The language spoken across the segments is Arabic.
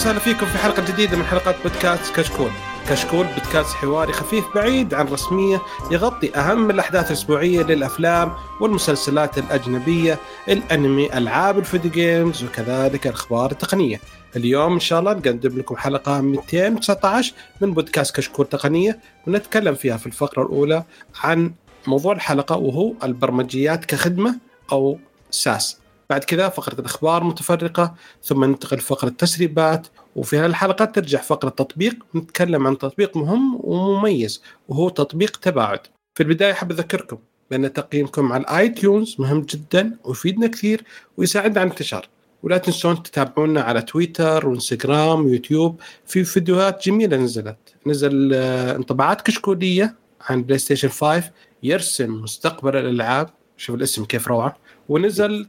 وسهلا فيكم في حلقة جديدة من حلقات بودكاست كشكول. كشكول بودكاست حواري خفيف بعيد عن رسمية يغطي أهم الأحداث الأسبوعية للأفلام والمسلسلات الأجنبية، الأنمي، ألعاب الفيديو جيمز وكذلك الأخبار التقنية. اليوم إن شاء الله نقدم لكم حلقة 219 من بودكاست كشكول تقنية ونتكلم فيها في الفقرة الأولى عن موضوع الحلقة وهو البرمجيات كخدمة أو SaaS. بعد كذا فقرة الأخبار متفرقة ثم ننتقل فقرة تسريبات وفي هالحلقة ترجع فقرة تطبيق نتكلم عن تطبيق مهم ومميز وهو تطبيق تباعد. في البداية أحب أذكركم بأن تقييمكم على ال iTunes مهم جدا ويفيدنا كثير ويساعدنا على الانتشار. ولا تنسون تتابعونا على تويتر وإنستغرام ويوتيوب في فيديوهات جميلة نزلت. نزل آه، انطباعات كشكولية عن PlayStation 5 يرسم مستقبل الألعاب. شوف الاسم كيف روعة. ونزل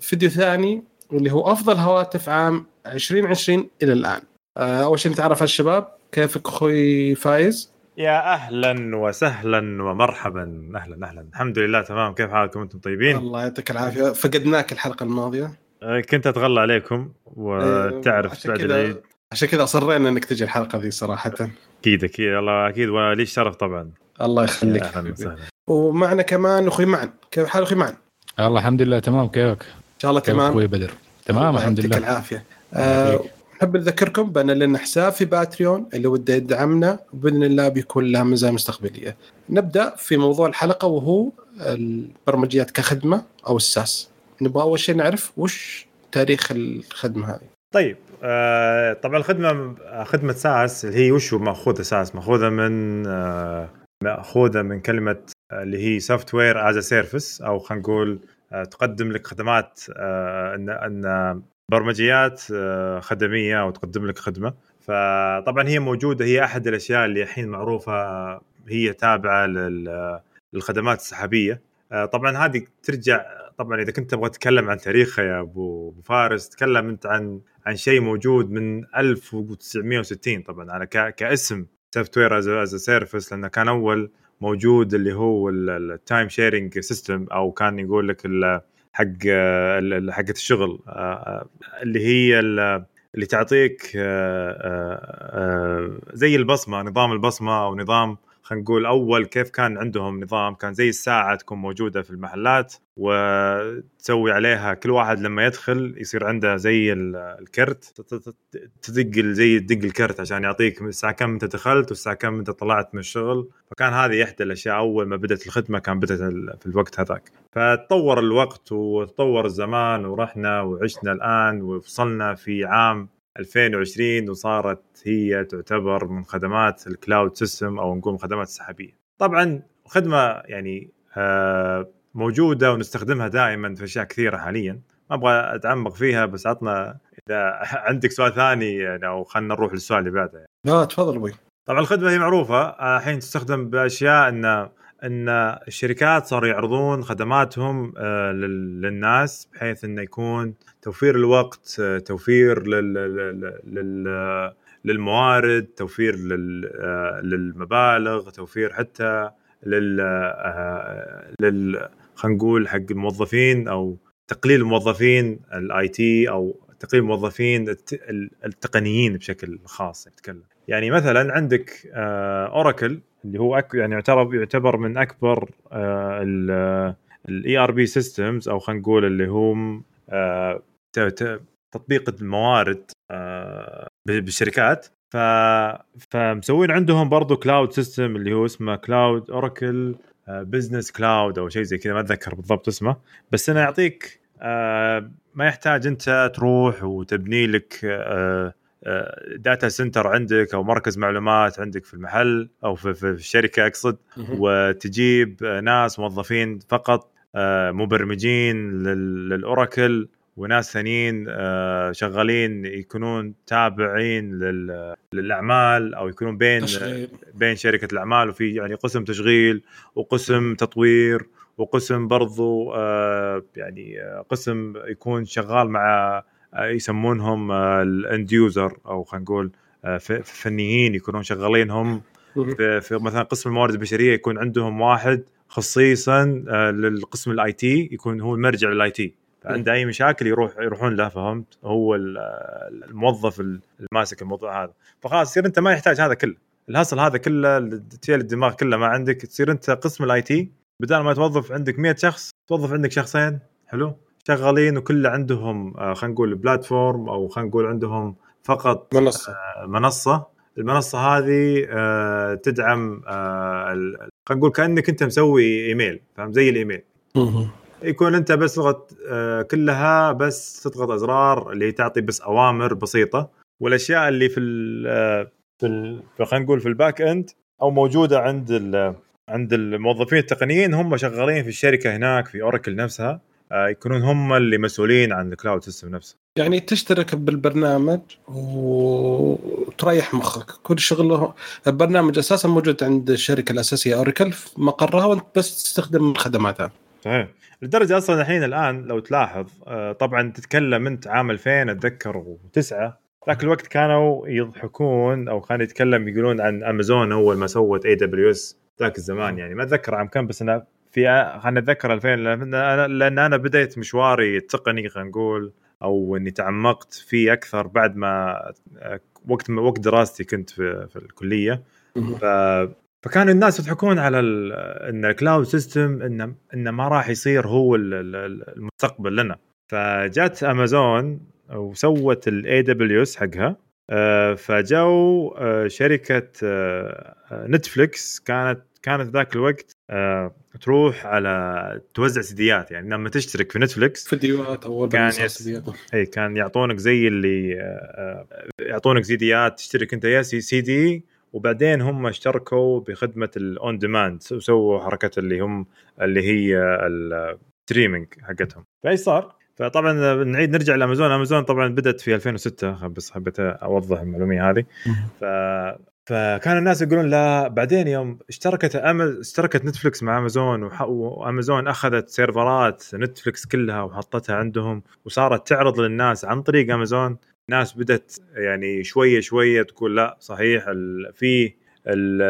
فيديو ثاني اللي هو أفضل هواتف عام 2020 إلى الآن. آه، أول شيء نتعرف على الشباب كيفك أخوي فايز؟ يا أهلا وسهلا ومرحبا. أهلا أهلا. الحمد لله تمام. كيف حالكم؟ أنتم طيبين؟ الله يعطيك العافية. فقدناك الحلقة الماضية. آه، كنت أتغلى عليكم وتعرف بعد العيد. عشان كذا أصرينا إنك تجي الحلقة ذي صراحة. أكيد أكيد. الله أكيد. ولي شرف طبعا. الله يخليك أهلا وسهلا. ومعنا كمان أخوي معن. كيف حال أخوي معن؟ الله الحمد لله تمام كيفك؟ إن شاء الله تمام أخوي بدر تمام الحمد لله يعطيك العافيه أه نحب نذكركم بأن لنا حساب في باتريون اللي وده يدعمنا باذن الله بيكون له مزايا مستقبلية. نبدأ في موضوع الحلقة وهو البرمجيات كخدمة أو الساس. نبغى أول شيء نعرف وش تاريخ الخدمة هذه. طيب آه طبعا الخدمة خدمة SaaS اللي هي وش مأخوذة SaaS مأخوذة من آه مأخوذة من كلمة اللي هي software as a service أو خلينا نقول آه، تقدم لك خدمات آه، إن إن برمجيات آه، خدمية أو تقدم لك خدمة. فطبعا هي موجودة هي أحد الأشياء اللي الحين معروفة هي تابعة للخدمات السحابية. طبعا هذه ترجع طبعا إذا كنت تبغى تتكلم عن تاريخها يا أبو فارس تكلم أنت عن عن شيء موجود من 1960 طبعا على كاسم software as a service لأنه كان أول موجود اللي هو ال time sharing system أو كان يقول لك حق حقة الشغل. آه، آه، اللي هي اللي تعطيك آه، زي البصمة نظام البصمة أو نظام خلينا نقول أول كيف كان عندهم نظام كان زي الساعة تكون موجودة في المحلات وتسوي عليها كل واحد لما يدخل يصير عنده زي الكرت. تدق زي تدق الكرت عشان يعطيك الساعة كم انت دخلت والساعة كم انت طلعت من الشغل. فكان هذه إحدى الأشياء أول ما بدأت الخدمة كان بدأت في الوقت هذاك. فتطور الوقت وتطور الزمان ورحنا وعشنا الآن ووصلنا في عام 2020 وصارت هي تعتبر من خدمات ال cloud system أو نقول خدمات السحابية. طبعا خدمة يعني آه، موجودة ونستخدمها دائما في أشياء كثيرة حاليا ما أبغى أتعمق فيها بس عطنا إذا عندك سؤال ثاني يعني أو خلينا نروح للسؤال اللي بعده يعني. لا تفضل أبوي طبعا الخدمة هي معروفة الحين تستخدم بأشياء ان إن الشركات صاروا يعرضون خدماتهم آه، للناس بحيث إنه يكون توفير الوقت آه، توفير لل للموارد توفير للمبالغ توفير حتى لل لل خلينا نقول حق الموظفين أو تقليل الموظفين ال IT أو تقليل الموظفين التقنيين بشكل خاص نتكلم. يعني مثلا عندك Oracle. اللي هو أك يعني يعتبر يعتبر من أكبر ال ERP systems أو خلينا نقول اللي هم آه، تطبيق الموارد آه، بالشركات. ف فمسوين عندهم برضو cloud system اللي هو اسمه cloud Oracle business cloud أو شيء زي كذا ما أتذكر بالضبط اسمه. بس انه يعطيك آه، ما يحتاج أنت تروح وتبني لك data center عندك أو مركز معلومات عندك في المحل أو في, في الشركة أقصد. وتجيب ناس موظفين فقط آه، مبرمجين لل Oracle وناس ثانيين آه، شغالين يكونون تابعين للأعمال أو يكونون بين تشغيل. بين شركة الأعمال. وفي يعني قسم تشغيل وقسم تطوير وقسم برضو آه، يعني قسم يكون شغال مع يسمونهم ال end user أو خلينا نقول آه، فنيين يكونون شغالين هم في, مثلا قسم الموارد البشرية يكون عندهم واحد خصيصا آه، للقسم ال IT يكون هو المرجع لل IT عنده أي مشاكل يروح يروحون له فهمت؟ هو الموظف الماسك الموضوع هذا. فخلاص تصير أنت ما يحتاج هذا كله. ال hassle هذا كله تشيل الدماغ كله ما عندك تصير أنت قسم ال IT بدل ما توظف عندك 100 شخص توظف عندك شخصين. حلو؟ شغالين وكله عندهم آه، خلينا نقول platform أو خلينا نقول عندهم فقط منصة. آه، منصة. المنصة هذه آه، تدعم خلينا نقول كأنك أنت مسوي إيميل فاهم؟ زي الإيميل. يكون أنت بس تضغط كلها بس تضغط أزرار اللي تعطي بس أوامر بسيطة والأشياء اللي في ال في خلينا نقول في ال back end أو موجودة عند عند الموظفين التقنيين هم شغالين في الشركة هناك في Oracle نفسها. يكونون هم اللي مسؤولين عن ال cloud system نفسه. يعني تشترك بالبرنامج وتريح مخك. كل شغله البرنامج أساسا موجود عند الشركة الأساسية Oracle في مقرها وأنت بس تستخدم خدماتها صحيح. لدرجة أصلا الحين الآن لو تلاحظ آه، طبعا تتكلم أنت عام 2000 أتذكر وتسعة ذاك الوقت كانوا يضحكون أو كانوا يتكلم يقولون عن امازون اول ما سوت AWS ذاك الزمان. يعني ما أتذكر عام كم بس أنا في خلينا نتذكر 2000 لأن أنا بديت مشواري التقني خلينا نقول أو إني تعمقت فيه أكثر بعد ما وقت وقت دراستي كنت في, في الكلية. ف فكانوا الناس يضحكون على إن ال cloud system انه إنه ما راح يصير هو المستقبل لنا. فجات امازون وسوت ال AWS حقها. آه، فجو آه، شركة Netflix آه، كانت كانت ذاك الوقت تروح على توزع سيديات. يعني لما تشترك في Netflix فيديوهات اول كان يس... إي كان يعطونك زي اللي يعطونك سيديات تشترك أنت يا سي دي وبعدين هم اشتركوا بخدمة ال on demand وسووا حركة اللي هم اللي هي ال streaming حقتهم. فإيش صار؟ فطبعا نعيد نرجع ل Amazon. Amazon طبعا بدأت في 2006 بس حبيت أوضح المعلومه هذه. ف فكان الناس يقولون لا بعدين يوم اشتركت أمل اشتركت Netflix مع أمازون. وأمازون أخذت سيرفرات Netflix كلها وحطتها عندهم وصارت تعرض للناس عن طريق أمازون ناس بدت يعني شوية شوية تقول لا صحيح. في ال...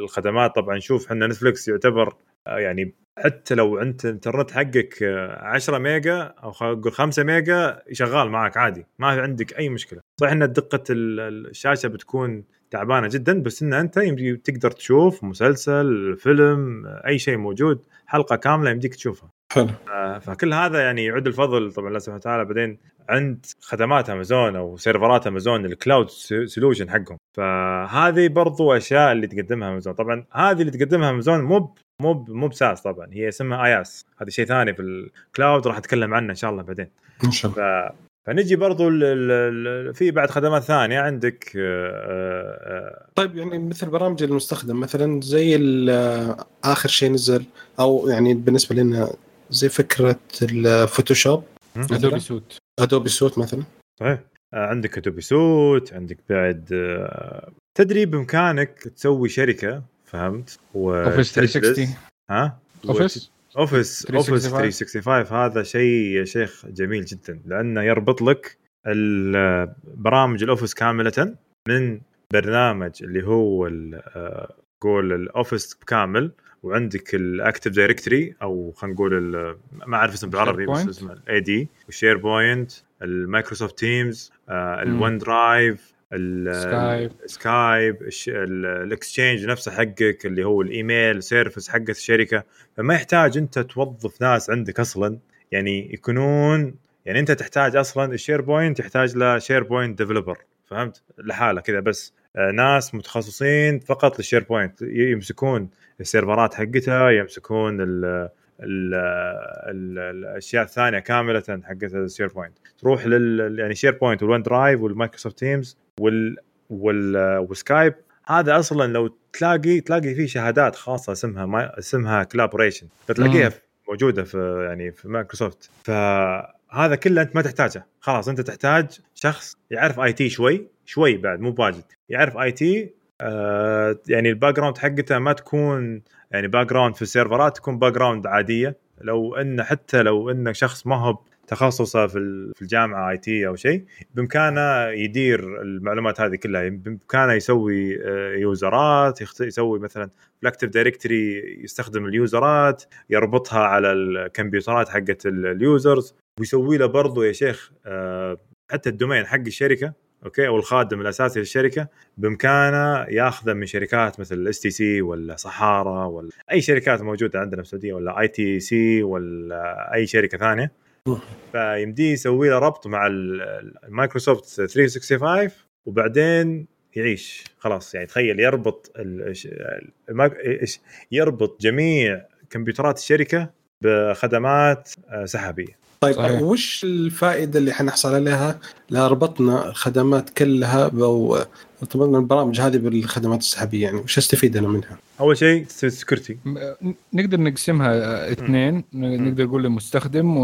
الخدمات طبعا شوف إحنا Netflix يعتبر يعني حتى لو أنت الإنترنت حقك 10 ميجا أو خلينا 5 ميجا شغال معك عادي ما عندك أي مشكلة صحيح إن دقة الشاشة بتكون تعبانة جدا بس إن أنت تقدر تشوف مسلسل فيلم أي شيء موجود حلقة كاملة يمديك تشوفها. حلو. فكل هذا يعني يعود الفضل طبعا الله سبحانه وتعالى بعدين عند خدمات أمازون أو سيرفرات أمازون ال cloud solution حقهم. فهذه برضو أشياء اللي تقدمها أمازون. طبعا هذه اللي تقدمها أمازون مو مو مو ب SaaS طبعا هي اسمها IaaS. هذا شيء ثاني في ال cloud راح أتكلم عنه إن شاء الله بعدين. إن شاء الله. فنجي برضو في بعد خدمات ثانية عندك آه، آه، طيب يعني مثل برامج المستخدم مثلا زي آخر شيء نزل أو يعني بالنسبة لنا زي فكرة ال Photoshop Adobe Suite Adobe Suite مثلا. صحيح. آه، عندك Adobe Suite عندك بعد تدري بإمكانك تسوي شركة فهمت؟ Office 360 ها؟ Office Office Office 365 هذا شيء يا شيخ جميل جدا لأنه يربط لك برامج ال Office كاملة من برنامج اللي هو قول ال Office كامل وعندك ال Active Directory أو خلينا نقول ما أعرف اسمه بالعربي بس اسمه ال AD وال SharePoint ال Microsoft Teams ال OneDrive ال Skype Skype ال Exchange نفسه حقك اللي هو ال email service حقت الشركة. فما يحتاج أنت توظف ناس عندك أصلا. يعني يكونون يعني أنت تحتاج أصلا ال SharePoint يحتاج له SharePoint developer فهمت؟ لحالة كذا بس. آه، ناس متخصصين فقط لل SharePoint يمسكون السيرفرات حقتها يمسكون ال ال ال الأشياء الثانية كاملة حقت ال SharePoint تروح لل يعني SharePoint وال OneDrive وال Microsoft Teams وال وال وال Skype هذا أصلا لو تلاقي تلاقي فيه شهادات خاصة اسمها ما اسمها collaboration فتلاقيها موجودة في يعني في مايكروسوفت. فهذا كله أنت ما تحتاجه. خلاص أنت تحتاج شخص يعرف IT شوي شوي بعد مو واجد يعرف IT آه يعني ال background حقته ما تكون يعني background في السيرفرات تكون background عادية. لو إنه حتى لو إنه شخص ما هو تخصصه في في الجامعة IT أو شيء بإمكانه يدير المعلومات هذه كلها. بإمكانه يسوي آه، يوزرات يسوي مثلا ال Active Directory يستخدم اليوزرات يربطها على الكمبيوترات حقت ال users ويسوي له برضه يا شيخ آه حتى ال domain حق الشركة okay أو الخادم الأساسي للشركة بإمكانه ياخذه من شركات مثل ال STC ولا صحارى ولا أي شركات موجودة عندنا في السعودية ولا ITC ولا أي شركة ثانية. فيمديه يسوي له ربط مع ال- المايكروسوفت 365 وبعدين يعيش خلاص يعني تخيل يربط يربط جميع كمبيوترات الشركة بخدمات آه، سحابية طيب صحيح. وش الفائدة اللي حنحصل عليها لو ربطنا الخدمات كلها أو ربطنا البرامج هذه بالخدمات السحابية يعني وش أستفيد أنا منها؟ أول شيء سكيورتي نقدر نقسمها آه، اثنين. نقدر نقول للمستخدم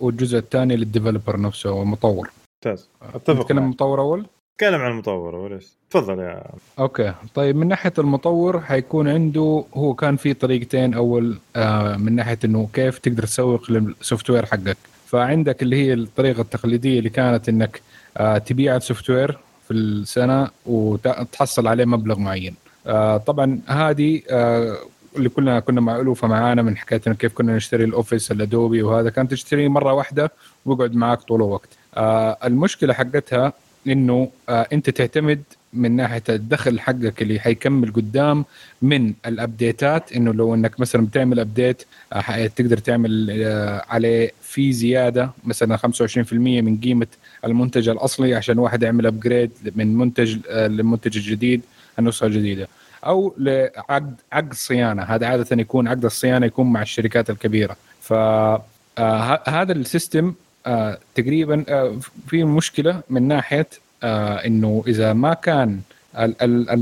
والجزء الثاني لل developer نفسه أو المطور. ممتاز. أتفق نتكلم. المطور أول؟ تكلم عن المطور وليش تفضل يا okay. طيب من ناحية المطور حيكون عنده هو كان في طريقتين أول آه من ناحية إنه كيف تقدر تسوق لل software حقك. فعندك اللي هي الطريقة التقليدية اللي كانت إنك آه تبيع ال software في السنة وتحصل عليه مبلغ معين. آه طبعا هذه آه اللي كلنا كنا مألوفة معانا من حكايه انه كيف كنا نشتري ال Office ال Adobe وهذا كانت تشتري مرة واحدة ويقعد معاك طول الوقت. آه المشكلة حقتها إنه أنت تعتمد من ناحية الدخل حقك اللي حيكمل قدام من ال updateات إنه لو إنك مثلا بتعمل update تقدر تعمل عليه في زيادة مثلا 25% من قيمة المنتج الأصلي عشان واحد يعمل upgrade من منتج آه للمنتج الجديد النسخة الجديدة. أو لعقد عقد صيانة. هذا عادة يكون عقد الصيانة يكون مع الشركات الكبيرة. ف آه هذا ال system آه تقريبا آه في مشكلة من ناحية آه إنه إذا ما كان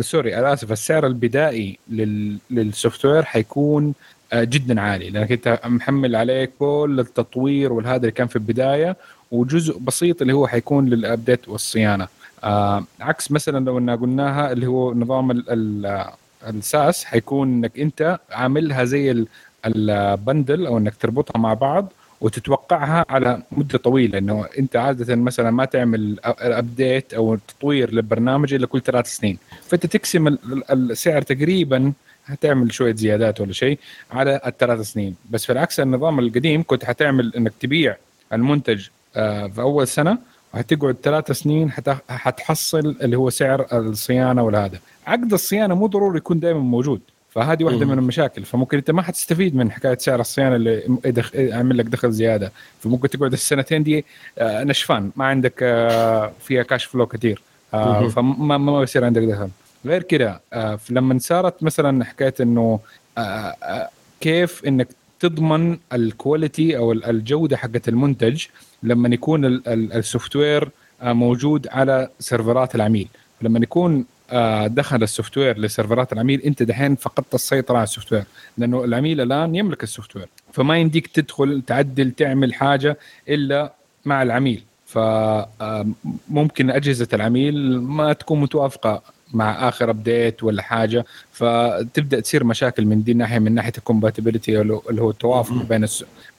sorry أنا اسف السعر البدائي لل- لل software حيكون آه جدا عالي. لأنك أنت محمل عليه كل التطوير والهذا اللي كان في البداية وجزء بسيط اللي هو حيكون لل update والصيانة. آه عكس مثلا لو إننا قلناها اللي هو نظام ال- ال- الساس حيكون إنك أنت عاملها زي ال- البندل أو إنك تربطها مع بعض وتتوقعها على مدة طويلة. إنه أنت عادة مثلا ما تعمل ابديت أو تطوير للبرنامج إلا كل ثلاث سنين. فأنت تقسم ال- ال- السعر تقريبا هتعمل شوية زيادات ولا شيء على الثلاث سنين. بس في العكس النظام القديم كنت حتعمل إنك تبيع المنتج في أول سنة وهتقعد ثلاث سنين حت- حتحصل اللي هو سعر الصيانة والهذا. عقد الصيانة مو ضروري يكون دائما موجود فهذه واحدة. من المشاكل. فممكن أنت ما حتستفيد من حكاية سعر الصيانة اللي يعمل لك دخل زيادة. فممكن تقعد السنتين دي آه، نشفان. ما عندك آه، فيها كاش فلو كثير آه،. فما ما يصير عندك دخل. غير كده آه، لما صارت مثلا حكاية إنه آه، آه، كيف إنك تضمن ال quality أو ال- الجودة حقت المنتج لما يكون ال- ال- ال software آه، موجود على سيرفرات العميل. لما يكون آه، دخل ال software لسيرفرات العميل أنت دحين فقدت السيطرة على ال software لأنه العميل الآن يملك ال software فما يمديك تدخل تعدل تعمل حاجة إلا مع العميل. فممكن أجهزة العميل ما تكون متوافقة مع آخر update ولا حاجة فتبدأ تصير مشاكل من دي الناحيه من ناحية ال compatibility اللي هو التوافق. بين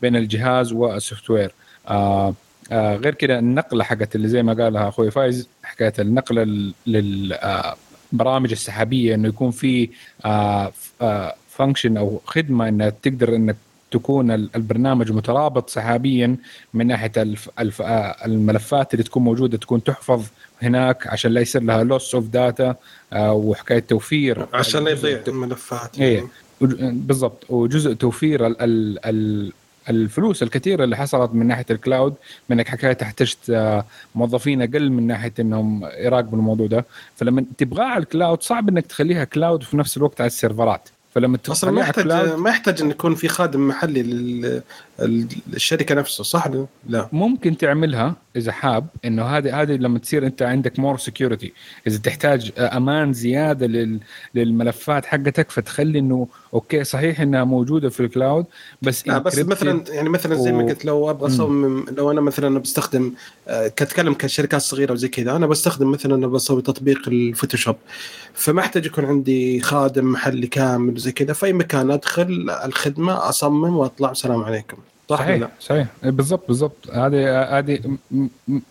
بين الجهاز وال software آه آه غير كده النقلة حقت اللي زي ما قالها أخوي فايز حكايه النقله للبرامج السحابية إنه يكون في آه آه function أو خدمة إنها تقدر إنك تكون ال- البرنامج مترابط سحابيا من ناحية الف الف آه الملفات اللي تكون موجودة تكون تحفظ هناك عشان لا يصير لها loss of data وحكاية توفير عشان لا يضيع الملفات إيه. وج- بالضبط. وجزء توفير ال ال ال الفلوس الكثيرة اللي حصلت من ناحية ال cloud منك حكاية احتجت آه، موظفين أقل من ناحية إنهم يراقبوا الموضوع ده. فلما تبغاها على ال cloud صعب إنك تخليها cloud في نفس الوقت على السيرفرات. فلما أصلا ما تخليها يحتاج ما يحتاج إن يكون في خادم محلي للشركه نفسه صح؟ لا ممكن تعملها إذا حاب إنه هذه هذه لما تصير أنت عندك more security إذا تحتاج أمان زيادة لل للملفات حقتك فتخلي إنه okay صحيح إنها موجودة في ال cloud بس لا بس. مثلا يعني مثلا زي ما قلت لو أبغى مم. أصمم لو أنا مثلا بستخدم آه، كتكلم كشركات صغيرة وزي كذا أنا بستخدم مثلا بسوي تطبيق ال Photoshop فما أحتاج يكون عندي خادم محلي كامل وزي كذا في اي مكان أدخل الخدمة أصمم وأطلع والسلام عليكم صح ولا لا؟ صحيح صحيح بالضبط بالضبط هذه هذه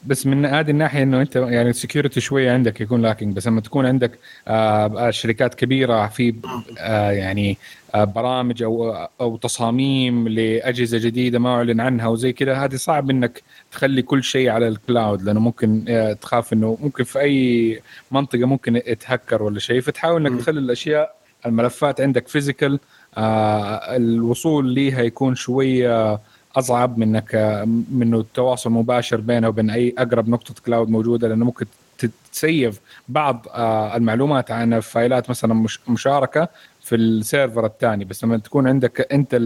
بس من هذه الناحية إنه أنت يعني ال security شوية عندك يكون lacking بس لما تكون عندك آه شركات كبيرة في آه يعني آه برامج أو أو تصاميم لأجهزة جديدة ما أعلن عنها وزي كذا هذه صعب إنك تخلي كل شيء على ال cloud لأنه ممكن تخاف إنه ممكن في أي منطقة ممكن يتهكر ولا شيء فتحاول إنك. تخلي الأشياء الملفات عندك physical الوصول ليها يكون شوية أصعب منك منه التواصل مباشر بينه وبين أي أقرب نقطة cloud موجودة لأنه ممكن ت save بعض آه، المعلومات عن fileات مثلا مش مشاركة في السيرفر الثاني. بس لما تكون عندك أنت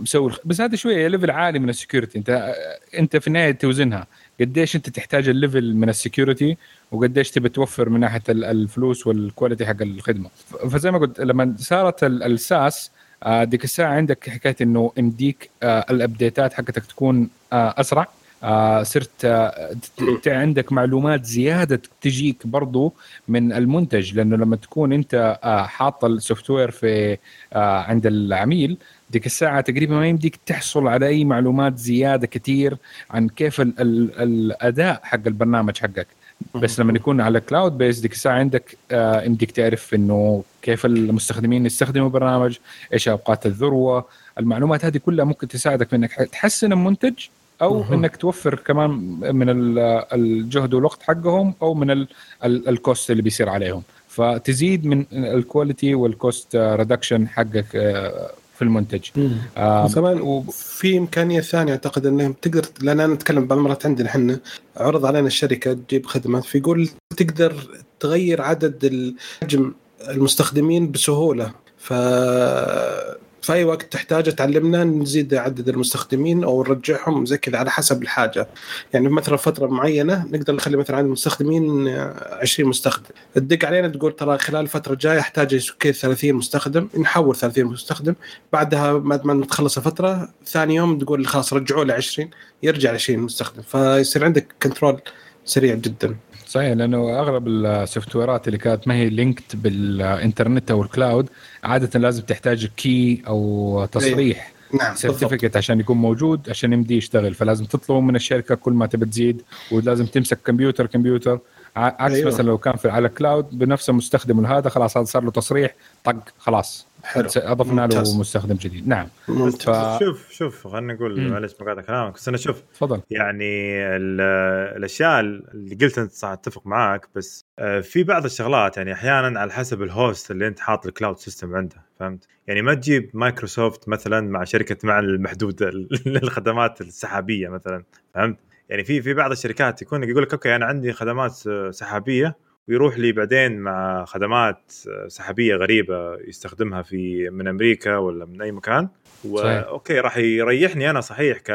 مسوي بس هذا شوية level عالي من ال security أنت أنت في النهاية توزنها. قديش انت تحتاج ال level من ال security وقديش تبي توفر من ناحية ال- الفلوس وال quality حق الخدمة. فزي ما قلت لما صارت ال- SaaS آه، ديك الساعة عندك حكاية إنه يمديك آه، ال updateات حقتك تكون آه، أسرع. صرت عندك معلومات زيادة تجيك برضو من المنتج. لأنه لما تكون أنت حاط ال software في عند العميل ديك الساعة تقريبا ما يمديك تحصل على أي معلومات زيادة كثير عن كيف ال ال الأداء حق البرنامج حقك. بس لما يكون على cloud base ديك الساعة عندك آه يمديك تعرف إنه كيف المستخدمين يستخدموا البرنامج إيش أوقات الذروة. المعلومات هذه كلها ممكن تساعدك في إنك تحسن المنتج أو. إنك توفر كمان من ال- الجهد والوقت حقهم أو من ال- ال- cost اللي بيصير عليهم. فتزيد من ال quality وال cost reduction حقك آه، في المنتج. آه، كمان و- في إمكانية ثانية أعتقد انهم تقدر لأن أنا نتكلم بعض المرات عندنا إحنا عرض علينا الشركة تجيب خدمات فيقول تقدر تغير عدد حجم المستخدمين بسهولة. ف في أي وقت تحتاج تعلمنا نزيد عدد المستخدمين أو نرجعهم زي كذا على حسب الحاجة. يعني مثلا فترة معينة نقدر نخلي مثلا عدد المستخدمين آه، 20 مستخدم. تدق علينا تقول ترى خلال الفترة الجايه احتاج كذا 30 مستخدم نحول 30 مستخدم. بعدها بعد ما تخلص الفترة ثاني يوم تقول خلاص رجعوا ل 20 يرجع ل 20 مستخدم. فيصير عندك control سريع جدا. صحيح لأنه أغلب ال softwareات اللي كانت ما هي linked بالإنترنت أو ال cloud عادة لازم تحتاج key أو تصريح نعم بالضبط certificate عشان يكون موجود عشان يمدي يشتغل فلازم تطلبه من الشركة كل ما تبي تزيد ولازم تمسك كمبيوتر كمبيوتر عكس أيوة. أيوة. مثلا لو كان في على cloud بنفس المستخدم هذا خلاص هذا صار له تصريح طق خلاص حلو أضفنا. له مستخدم جديد نعم ممتاز ف- شوف شوف خلينا نقول. معلش مقاطع كلامك بس أنا شوف تفضل يعني ال- الأشياء اللي قلت أنت صح أتفق معاك بس آه، في بعض الشغلات يعني أحيانا على حسب ال host اللي أنت حاط ال cloud system عنده فهمت؟ يعني ما تجيب مايكروسوفت مثلا مع شركة مع المحدود للخدمات السحابية مثلا فهمت؟ يعني في في بعض الشركات يكون يقول لك okay أنا عندي خدمات آه، سحابية ويروح لي بعدين مع خدمات آه، سحابية غريبة يستخدمها في من أمريكا ولا من أي مكان صحيح. و okay راح يريحني أنا صحيح ك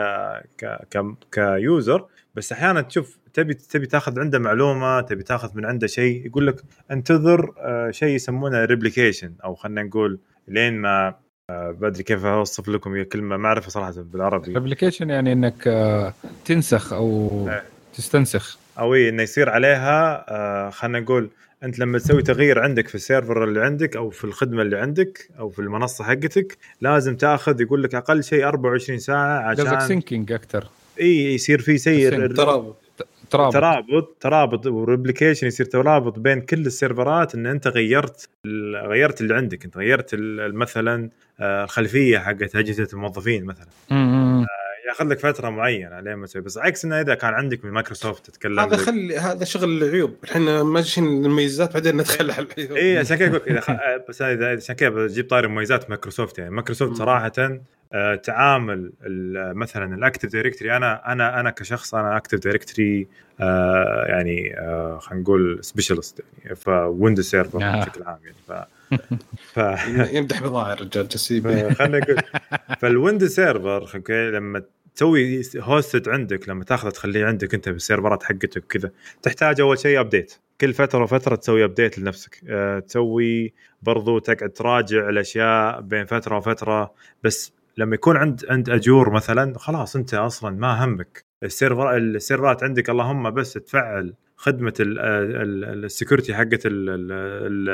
ك ك ك user بس أحيانا تشوف تبي تبي تاخذ عنده معلومة تبي تاخذ من عنده شيء يقول لك انتظر آه، شيء يسمونه replication أو خلينا نقول لين ما آه، بدري كيف أوصف لكم هي كلمة ما أعرفها صراحة بالعربي ال replication يعني إنك آه، تنسخ أو إيه. تستنسخ أو إيه، إنه يصير عليها آه، خلينا نقول أنت لما تسوي تغيير عندك في السيرفر اللي عندك أو في الخدمة اللي عندك أو في المنصة حقتك لازم تأخذ يقول لك أقل شيء 24 ساعة قصدك عشان syncing أكثر إي يصير في سير sync. ترابط. ترابط. ترابط ترابط و replication يصير ترابط بين كل السيرفرات إن أنت غيرت غيرت اللي عندك. أنت غيرت ال- مثلا آه، الخلفية حقت أجهزة الموظفين مثلا. م- م. ياخذ لك فترة معينة لين ما تسوي. بس عكس إنه إذا كان عندك من مايكروسوفت تتكلم هذا خلي هذا شغل العيوب. إحنا ماشيين المميزات بعدين ندخل على العيوب. اي عشان كذا أقول إذا خ... بس اذا عشان كذا بجيب طاري مميزات مايكروسوفت يعني. مايكروسوفت. صراحة آه، تعامل ال- مثلا ال Active Directory أنا أنا أنا كشخص أنا Active Directory يعني آه، خلينا نقول specialist يعني ف Windows Server آه. بشكل عام يعني. ف ف يمدح بضاعه الرجال جسيم خلينا نقول فال Windows Server okay لما تسوي hosted عندك لما تاخذه تخليه عندك أنت بالسيرفرات حقتك وكذا تحتاج أول شيء update كل فترة وفترة تسوي update لنفسك. أه تسوي برضو تقعد تراجع الأشياء بين فترة وفترة بس لما يكون عند عند Azure مثلا خلاص أنت أصلا ما همك. السيرفر السيرفرات عندك اللهم بس تفعل خدمة ال security حقت ال-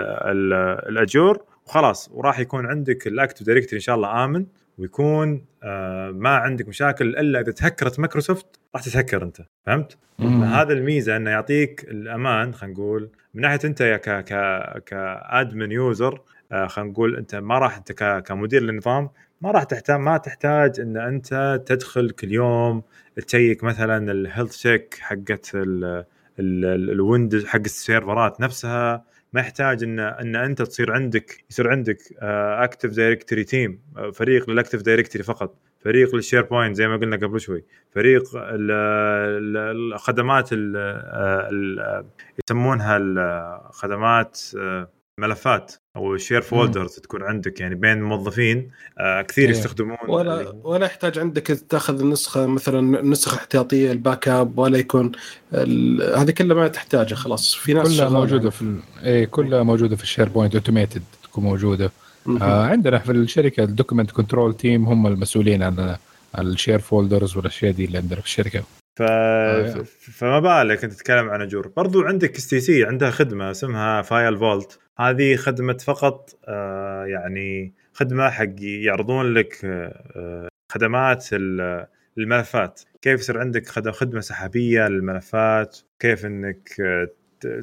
ال Azure وخلاص. وراح يكون عندك ال Active Directory إن شاء الله آمن ويكون آه ما عندك مشاكل إلا إذا تهكرت مايكروسوفت راح تتهكر أنت. فهمت؟ هذا الميزة إنه يعطيك الأمان خلينا نقول. من ناحية أنت ك ك ك admin user آه خلينا نقول أنت ما راح أنت كمدير للنظام ما راح تحتاج ما تحتاج إن أنت تدخل كل يوم تشيك مثلا ال health check حقت ال- ال- ال- ال Windows حق السيرفرات نفسها ما يحتاج إن إن أنت تصير عندك يصير عندك Active Directory team فريق لل Active Directory فقط فريق لل SharePoint زي ما قلنا قبل شوي فريق ال- ال- الخدمات ال- ال- يسمونها الخدمات ملفات أو ال shared folders تكون عندك يعني بين موظفين آه، كثير إيه. يستخدمون ولا ولا يحتاج عندك تاخذ النسخة مثلا نسخة احتياطية ال backup ولا يكون ال- هذه كلها ما تحتاجها خلاص. في ناس كلها موجودة في ال... إيه كلها موجودة في ال SharePoint automated تكون موجودة. آه عندنا في الشركة ال document control team هم المسؤولين عن عن ال shared folders والأشياء دي اللي عندنا في الشركة. ف... آه، ف... فما بالك أنت تتكلم عن Azure برضو عندك STC عندها خدمة اسمها File Vault هذه خدمة فقط آه يعني خدمة حق يعرضون لك آه آه، خدمات ال- الملفات. كيف يصير عندك خد- خدمة سحابية للملفات؟ كيف إنك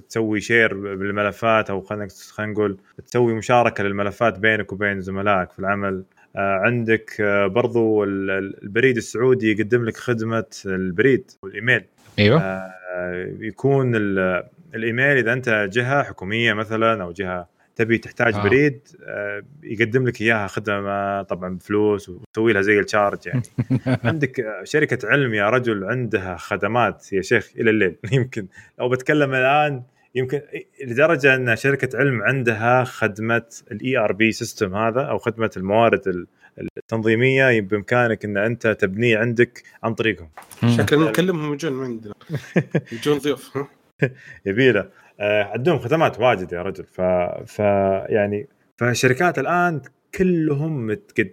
تسوي share بالملفات؟ أو خلينا نقول تسوي مشاركة للملفات بينك وبين زملائك في العمل. عندك برضو ال- ال- البريد السعودي يقدم لك خدمة البريد والإيميل. أيوه. يكون ال- الإيميل إذا أنت جهة حكومية مثلا أو جهة تبي تحتاج آه. بريد آه، يقدم لك إياها خدمة طبعا بفلوس وتسوي لها زي ال charge يعني. عندك شركة علم يا رجل عندها خدمات يا شيخ إلى الليل. يمكن لو بتكلم الآن يمكن لدرجة أن شركة علم عندها خدمة ال ERP system هذا أو خدمة الموارد ال- التنظيمية بإمكانك أن أنت تبنيه عندك عن طريقهم. شكلنا نكلمهم يجون عندنا. يجون ضيوف ها؟ يبيله. آه، عندهم خدمات واجد يا رجل. ف, ف يعني فالشركات الآن كلهم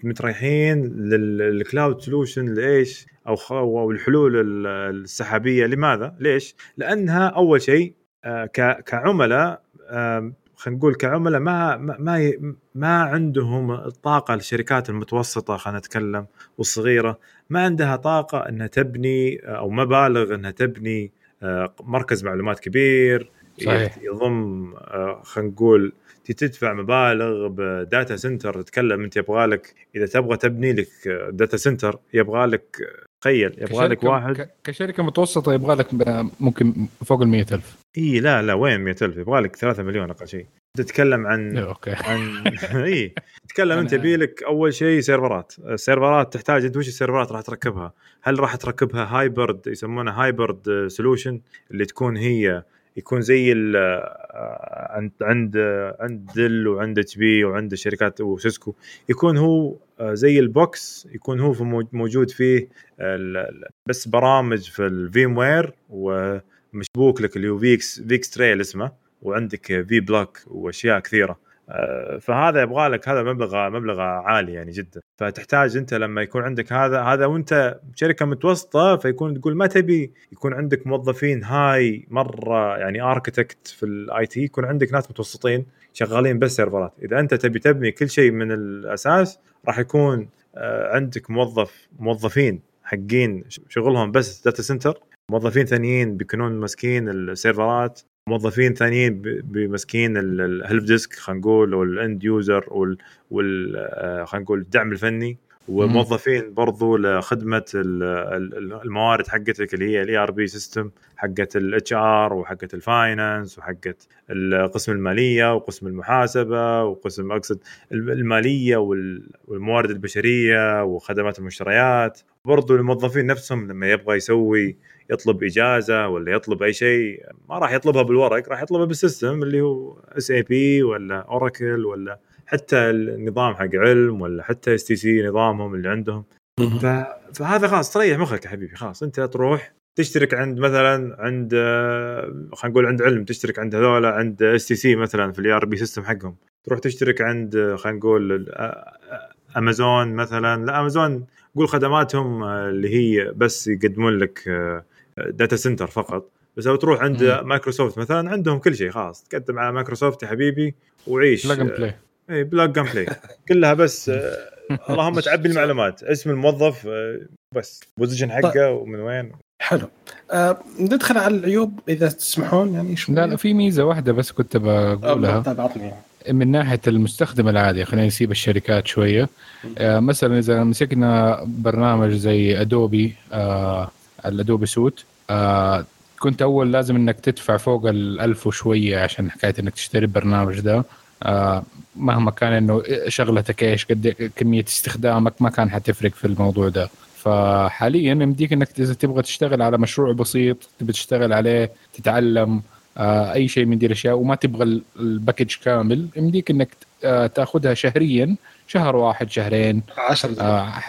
متريحين لل- للكلاود سولوشن لإيش؟ أو أو الحلول ال- السحابية. لماذا؟ ليش؟ لأنها أول شيء آه، ك- كعملاء خلينا نقول كعملاء ما ما ما عندهم الطاقة الشركات المتوسطة خلينا نتكلم والصغيرة. ما عندها طاقة إنها تبني أو مبالغ إنها تبني آه، مركز معلومات كبير صحيح. يضم آه، خلينا نقول تدفع مبالغ ب data center تتكلم انت يبغى لك إذا تبغى تبني لك data center يبغى لك تخيل يبغى لك واحد. كشركة متوسطة يبغى لك ممكن فوق ال 100000 إي لا لا وين 100000 يبغى لك 3 مليون أقل شيء. تتكلم عن okay. عن إي تتكلم أنت يبي لك أول شيء سيرفرات. السيرفرات تحتاج أنت وش السيرفرات راح تركبها؟ هل راح تركبها hybrid يسمونها hybrid solution اللي تكون هي يكون زي ال عند عند عند دل وعند اتش بي وعند الشركات وسيسكو يكون هو آه، زي البوكس يكون هو موجود فيه ال- بس برامج في الفيم وير ومشبوك لك اللي هو فيكس فيكس تريل اسمه وعندك في بلوك وأشياء كثيرة. آه، فهذا يبغى لك هذا مبلغ مبلغ عالي يعني جدا. فتحتاج أنت لما يكون عندك هذا هذا وأنت شركة متوسطة فيكون تقول ما تبي يكون عندك موظفين هاي مرة يعني اركتكت في الاي تي يكون عندك ناس متوسطين شغالين بس سيرفرات إذا أنت تبي تبني كل شيء من الأساس راح يكون آه، عندك موظف موظفين حقين شغلهم بس data center موظفين ثانيين بيكونون ماسكين السيرفرات موظفين ثانيين بمسكين ال help desk خلينا نقول وال end user وال, وال آه، خلينا نقول الدعم الفني. وموظفين برضو لخدمة ال- ال- الموارد حقتك اللي هي ال ERP system حقت ال HR وحقت ال finance وحقت قسم المالية وقسم المحاسبة وقسم أقصد المالية وال- والموارد البشرية وخدمات المشتريات. برضو الموظفين نفسهم لما يبغى يسوي يطلب إجازة ولا يطلب أي شيء ما راح يطلبها بالورق راح يطلبها بال system اللي هو SAP ولا اوراكل ولا حتى النظام حق علم ولا حتى اس تي سي نظامهم اللي عندهم. فهذا خلاص تريح مخك يا حبيبي خلاص أنت تروح تشترك عند مثلا عند خلينا نقول عند علم تشترك عند هذول عند اس تي سي مثلا في ال ERP system حقهم تروح تشترك عند خلينا نقول امازون مثلا لا امازون قول خدماتهم اللي هي بس يقدمون لك data center فقط. بس لو تروح عند مم. مايكروسوفت مثلا عندهم كل شيء خلاص تقدم على مايكروسوفت يا حبيبي وعيش plug and play. اي plug play. كلها بس آه، اللهم تعبي المعلومات. اسم الموظف آه، بس. position حقه ومن وين. حلو. آه ندخل على العيوب إذا تسمحون يعني شوي. لا لا في ميزة واحدة بس كنت بقولها. طيب عطني من ناحية المستخدم العادي خلينا نسيب الشركات شوية. آه مثلا إذا مسكنا برنامج زي ادوبي آه ال Adobe suite. آه كنت أول لازم إنك تدفع فوق الألف وشوية عشان حكاية إنك تشتري البرنامج ده. آه مهما كان إنه شغلتك إيش قد كمية استخدامك ما كان حتفرق في الموضوع ده. فحاليا يمديك إنك إذا تبغى تشتغل على مشروع بسيط تبغى تشتغل عليه تتعلم آه أي شيء من دي الأشياء وما تبغى الباكج كامل يمديك إنك آه تأخذها شهريا شهر واحد شهرين. 10 آه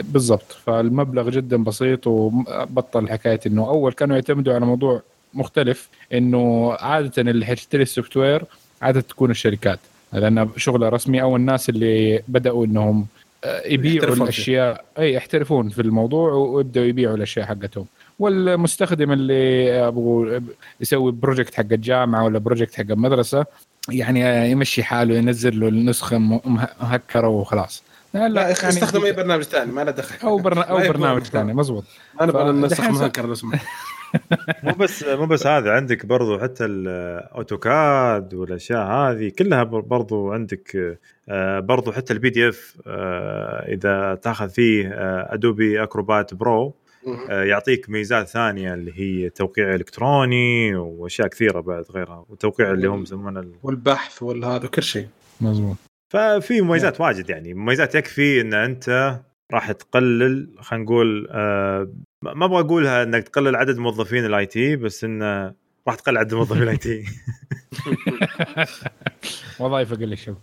بالضبط. فالمبلغ جدا بسيط وبطل حكاية إنه أول كانوا يعتمدوا على موضوع مختلف إنه عادة اللي حيشتري ال software عادة تكون الشركات. لأن شغله رسمي أو الناس اللي بدأوا إنهم يبيعوا الأشياء. أي يحترفون في الموضوع ويبدأوا يبيعوا الأشياء حقتهم. والمستخدم اللي أبغى يسوي project حق الجامعة ولا project حق المدرسة يعني يمشي حاله ينزل له النسخة مهكرة وخلاص. لا, لا يعني استخدم أي برنامج ثاني ما له دخل. أو برنا أو برنامج ثاني مزبوط. أنا ف... النسخ مهكر لو سمحت مو بس مو بس هذا عندك برضو حتى ال AutoCAD والأشياء هذه كلها برضو عندك آه، برضو حتى ال PDF إذا تأخذ فيه Adobe Acrobat Pro يعطيك ميزات ثانية اللي هي توقيع إلكتروني وأشياء كثيرة بعد غيرها وتوقيع اللي هم يسمونه والبحث والهذا كل شيء. مزبوط. ففي مميزات واجد يعني. مميزات يكفي إن أنت راح تقلل خلينا نقول آه ما أبغى أقولها إنك تقلل عدد موظفين ال IT بس انه راح تقلل عدد موظفين ال IT. وظائف أقل شوي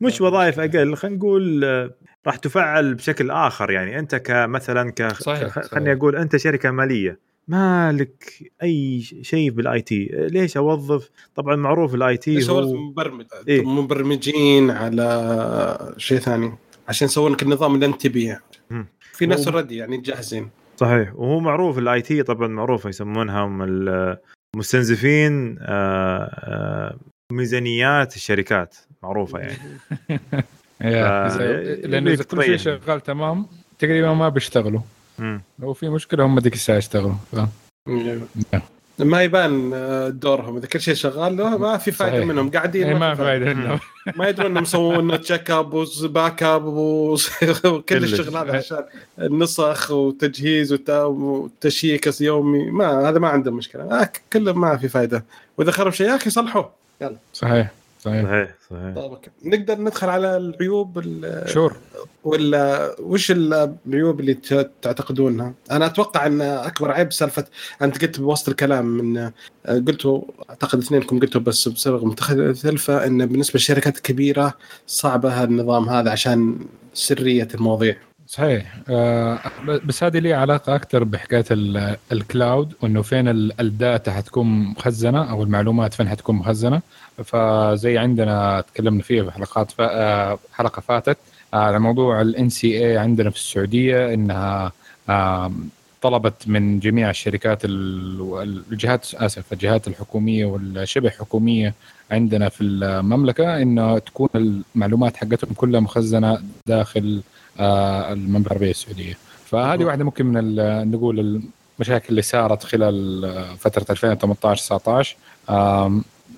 مش وظائف أقل خلينا نقول آه، راح تفعل بشكل آخر يعني. أنت كمثلا ك خليني أقول أنت شركة مالية. ما لك اي شيء بال IT ليش أوظف؟ طبعا معروف ال IT هو مبرمج إيه؟ مبرمجين على شيء ثاني؟ عشان يسوون لك النظام اللي انت تبيه في ناس already يعني جاهزين. صحيح. وهو معروف ال IT طبعا معروفه يسمونهم المستنزفين آه، آه، ميزانيات الشركات. معروفة يعني. لأنه إذا كل شيء شغال تمام تقريبا ما بيشتغلوا. لو في مشكلة هم ذيك الساعة يشتغلوا ما يبان دورهم. إذا كل شيء شغال ما في فائده صحيح. منهم. قاعدين إيه، ما في فائده منهم. ما يدرون إنهم يسوون لنا check up و backup وكل الشغل هذا عشان النسخ وتجهيز وتشييك يومي. ما هذا ما عندهم مشكلة. آه كله ما في فائده وإذا خرب شيء يا أخي صلحوه. يلا. صحيح. صحيح صحيح صحيح طيب نقدر ندخل على العيوب sure ولا وش العيوب اللي تعتقدونها؟ أنا أتوقع إن أكبر عيب سالفة أنت قلت بوسط الكلام من قلتوا أعتقد اثنينكم قلتوا بس بصيغة مختلفه إن بالنسبة للشركات الكبيره صعبه النظام هذا عشان سرية المواضيع. صحيح. آه بس هذه لي علاقة أكثر بحكاية ال cloud وإنه فين ال data حتكون مخزنة أو المعلومات فين حتكون مخزنة. فزي عندنا تكلمنا فيه في حلقات آه، حلقة فاتت آه، على موضوع ال NCA عندنا في السعودية إنها طلبت من جميع الشركات الجهات آسف الجهات الحكومية والشبه حكومية عندنا في المملكة إنه تكون المعلومات حقتهم كلها مخزنة داخل آه، المملكه العربيه السعودية. فهذه واحدة ممكن من نقول المشاكل اللي صارت خلال فترة 2018 19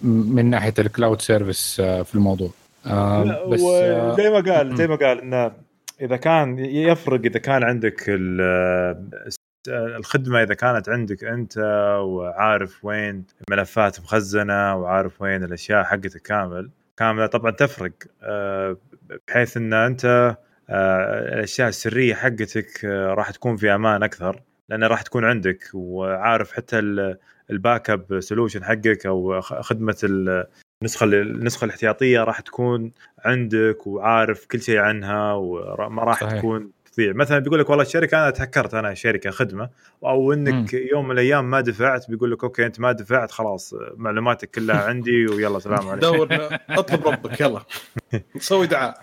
من ناحية ال cloud service آه، في الموضوع. بس آه، زي ما قال زي ما قال إنه إذا كان يفرق إذا كان عندك الخدمة إذا كانت عندك أنت وعارف وين الملفات مخزنة وعارف وين الأشياء حقتك كامل كاملة طبعا تفرق بحيث إن أنت الأشياء السرية حقتك راح تكون في أمان أكثر لانها راح تكون عندك وعارف حتى ال backup solution حقك أو خدمة النسخة النسخة الاحتياطية راح تكون عندك وعارف كل شيء عنها وما راح صحيح. تكون تضيع مثلا بيقول لك والله الشركة أنا تهكرت أنا شركة خدمة أو إنك م. يوم من الأيام ما دفعت بيقول لك okay أنت ما دفعت خلاص معلوماتك كلها عندي ويلا سلام عليكم. دور أطلب ربك يلا. سوي دعاء.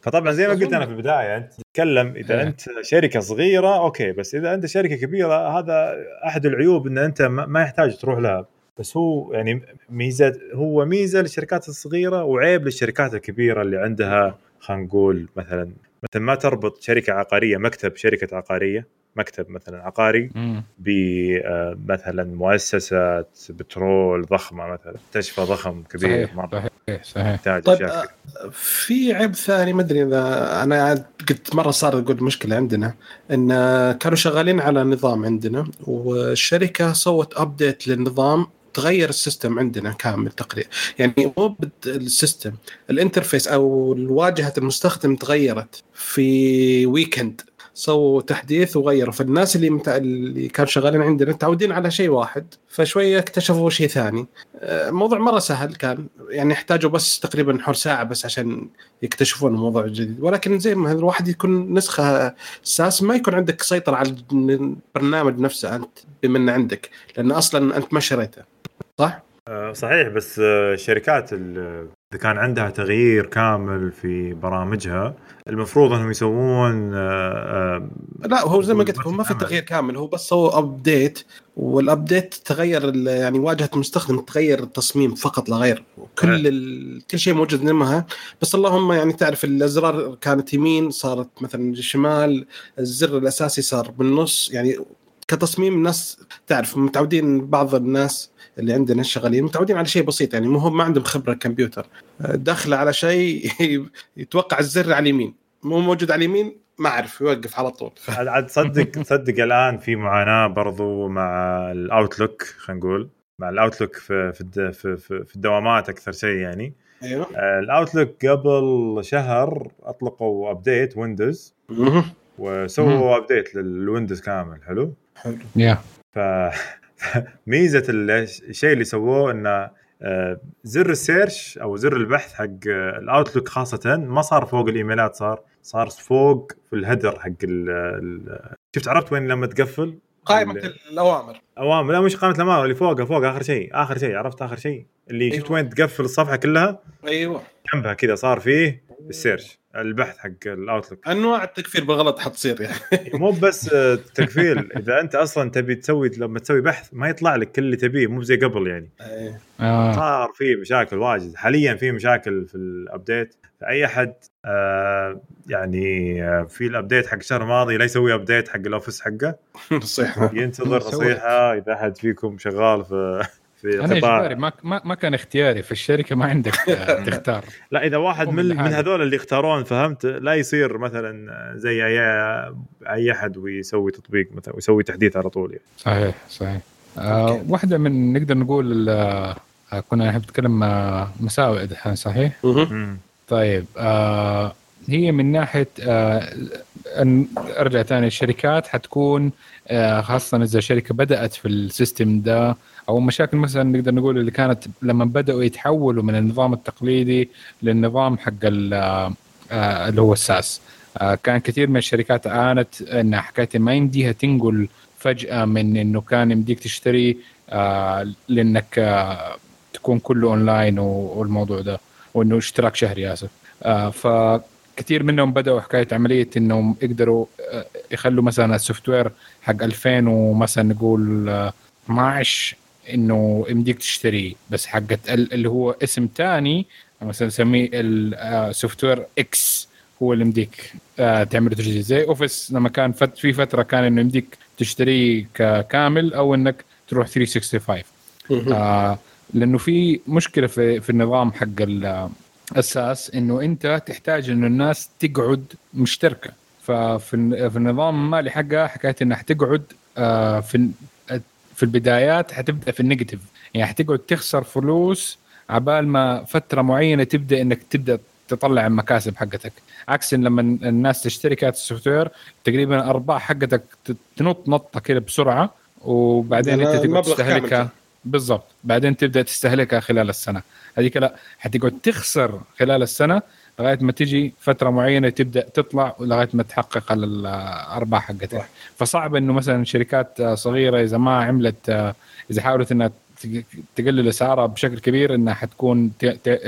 فطبعا زي ما قلت أنا في البداية أنت تتكلم إذا أنت شركة صغيرة okay بس إذا أنت شركة كبيرة هذا أحد العيوب إن أنت ما يحتاج تروح لها. بس هو يعني ميزة هو ميزة للشركات الصغيرة وعيب للشركات الكبيرة اللي عندها خلينا نقول مثلا مثلا ما تربط شركة عقارية مكتب شركة عقارية مكتب مثلا عقاري. بمثلا مؤسسه بترول ضخمة مثلا مستشفى ضخم كبير صحيح مرة. صحيح صحيح. طيب أشياء آه، في عيب ثاني ما أدري إذا أنا قد مرة صار أقول مشكلة عندنا إن كانوا شغالين على نظام عندنا والشركة سوت update للنظام تغير ال system عندنا كامل تقريبا. يعني مو ال system ال interface أو واجهه المستخدم تغيرت في weekend سووا تحديث وغيروا. فالناس اللي متع... اللي كانوا شغالين عندنا متعودين على شيء واحد فشوية اكتشفوا شيء ثاني. آه، الموضوع مرة سهل كان. يعني يحتاجوا بس تقريبا حول ساعة بس عشان يكتشفون الموضوع الجديد. ولكن زي ما الواحد يكون نسخة SaaS ما يكون عندك سيطرة على البرنامج نفسه أنت بما عندك لأن أصلا أنت ما شريته. صح؟ آه، صحيح بس آه، الشركات ال- إذا كان عندها تغيير كامل في برامجها المفروض إنهم يسوون آه، آه، لا هو زي ما قلت هو ما في. تغيير كامل هو بس سووا update وال update تغير يعني واجهة المستخدم تغير التصميم فقط لا غير كل ال... كل شيء موجود منها بس اللهم يعني تعرف الأزرار كانت يمين صارت مثلا شمال الزر الأساسي صار بالنص يعني كتصميم الناس تعرف متعودين بعض الناس اللي عندنا شغالين متعودين على شيء بسيط يعني مو هم ما عندهم خبرة كمبيوتر. داخله على شيء يتوقع الزر على اليمين. مو موجود على اليمين ما أعرف يوقف على طول. عاد تصدق تصدق الآن في معاناة برضو مع ال Outlook خلينا نقول. مع ال Outlook في في الد- في, في, في الدوامات أكثر شيء يعني. أيوه. آه، ال Outlook قبل شهر أطلقوا update ويندوز. وسووا update للويندوز كامل حلو؟ حلو. يا ف ميزة ال- الشيء اللي سووه إنه آه، زر ال search أو زر البحث حق آه، ال Outlook خاصة ما صار فوق الإيميلات صار صار فوق في ال header حق ال ال- شفت عرفت وين لما تقفل؟ قائمة ال- الأوامر. أوامر لا مش قائمة الأوامر اللي فوقها فوق آخر شيء آخر شيء عرفت آخر شيء؟ اللي شفت أيوة. وين تقفل الصفحة كلها؟ أيوه. جنبها كذا صار فيه ال search البحث حق ال Outlook أنواع التقفيل بالغلط حتصير يعني. مو بس تقفيل إذا أنت أصلا تبي تسوي لما تسوي بحث ما يطلع لك كل اللي تبيه مو زي قبل يعني. إيه. آه. صار في مشاكل واجد. حاليا في مشاكل في ال update فأي أحد آه يعني آه في ال update حق الشهر الماضي لا يسوي update حق ال Office حقه. نصيحة. ينتظر. نصيحة إذا أحد فيكم شغال في في أنا قطاع اجباري ما ما ما كان اختياري في الشركة ما عندك تختار. لا إذا واحد من من. هذول اللي اختارون فهمت؟ لا يصير مثلا زي اي أي أحد ويسوي تطبيق مثلا ويسوي تحديث على طول يعني. صحيح صحيح. آه واحدة من نقدر نقول آه كنا نحب نتكلم مساوئ دحين صحيح؟ طيب آه هي من ناحية آه أرجع ثاني الشركات حتكون آه خاصة إذا شركة بدأت في السيستم ده أو مشاكل مثلا نقدر نقول اللي كانت لما بدأوا يتحولوا من النظام التقليدي للنظام حق آه آه، اللي هو الساس. كان كثير من الشركات عانت إن حكاية ما يمديها تنقل فجأة من إنه كان يمديك تشتري لأنك تكون كله أونلاين والموضوع ده وإنه اشتراك شهري آسف. آه فكثير منهم بدأوا حكاية عملية إنهم يقدروا آه، يخلوا مثلا ال software حق 2000 ومثلا نقول آه، 12 إنه يمديك تشتريه بس حقت ال- اللي هو اسم ثاني مثلا نسميه ال software X هو اللي يمديك آه، تعمل تجديد زي Office لما كان فت في فترة كان إنه يمديك تشتريه ككامل أو إنك تروح 365 آه لأنه في مشكلة في في النظام حق ال SaaS إنه أنت تحتاج انه الناس تقعد مشتركة. ففي في النظام المالي حقها حكاية انها حتقعد آه في في البدايات حتبدأ في ال negative. يعني حتقعد تخسر فلوس عبال ما فترة معينة تبدأ إنك تبدأ تطلع المكاسب حقتك. عكس إن لما الناس تشتري كارت ال software تقريبا الارباح حقتك تنط نطة كده بسرعة وبعدين أنت تقعد تستهلكها. بالضبط. بعدين تبدأ تستهلكها خلال السنة. هذيك لا حتقعد تخسر خلال السنة لغاية ما تجي فترة معينة تبدأ تطلع لغاية ما تحقق الأرباح حقتك صح. فصعب إنه مثلا شركات صغيرة إذا ما عملت إذا حاولت إنها تق- تقلل اسعارها بشكل كبير إنها حتكون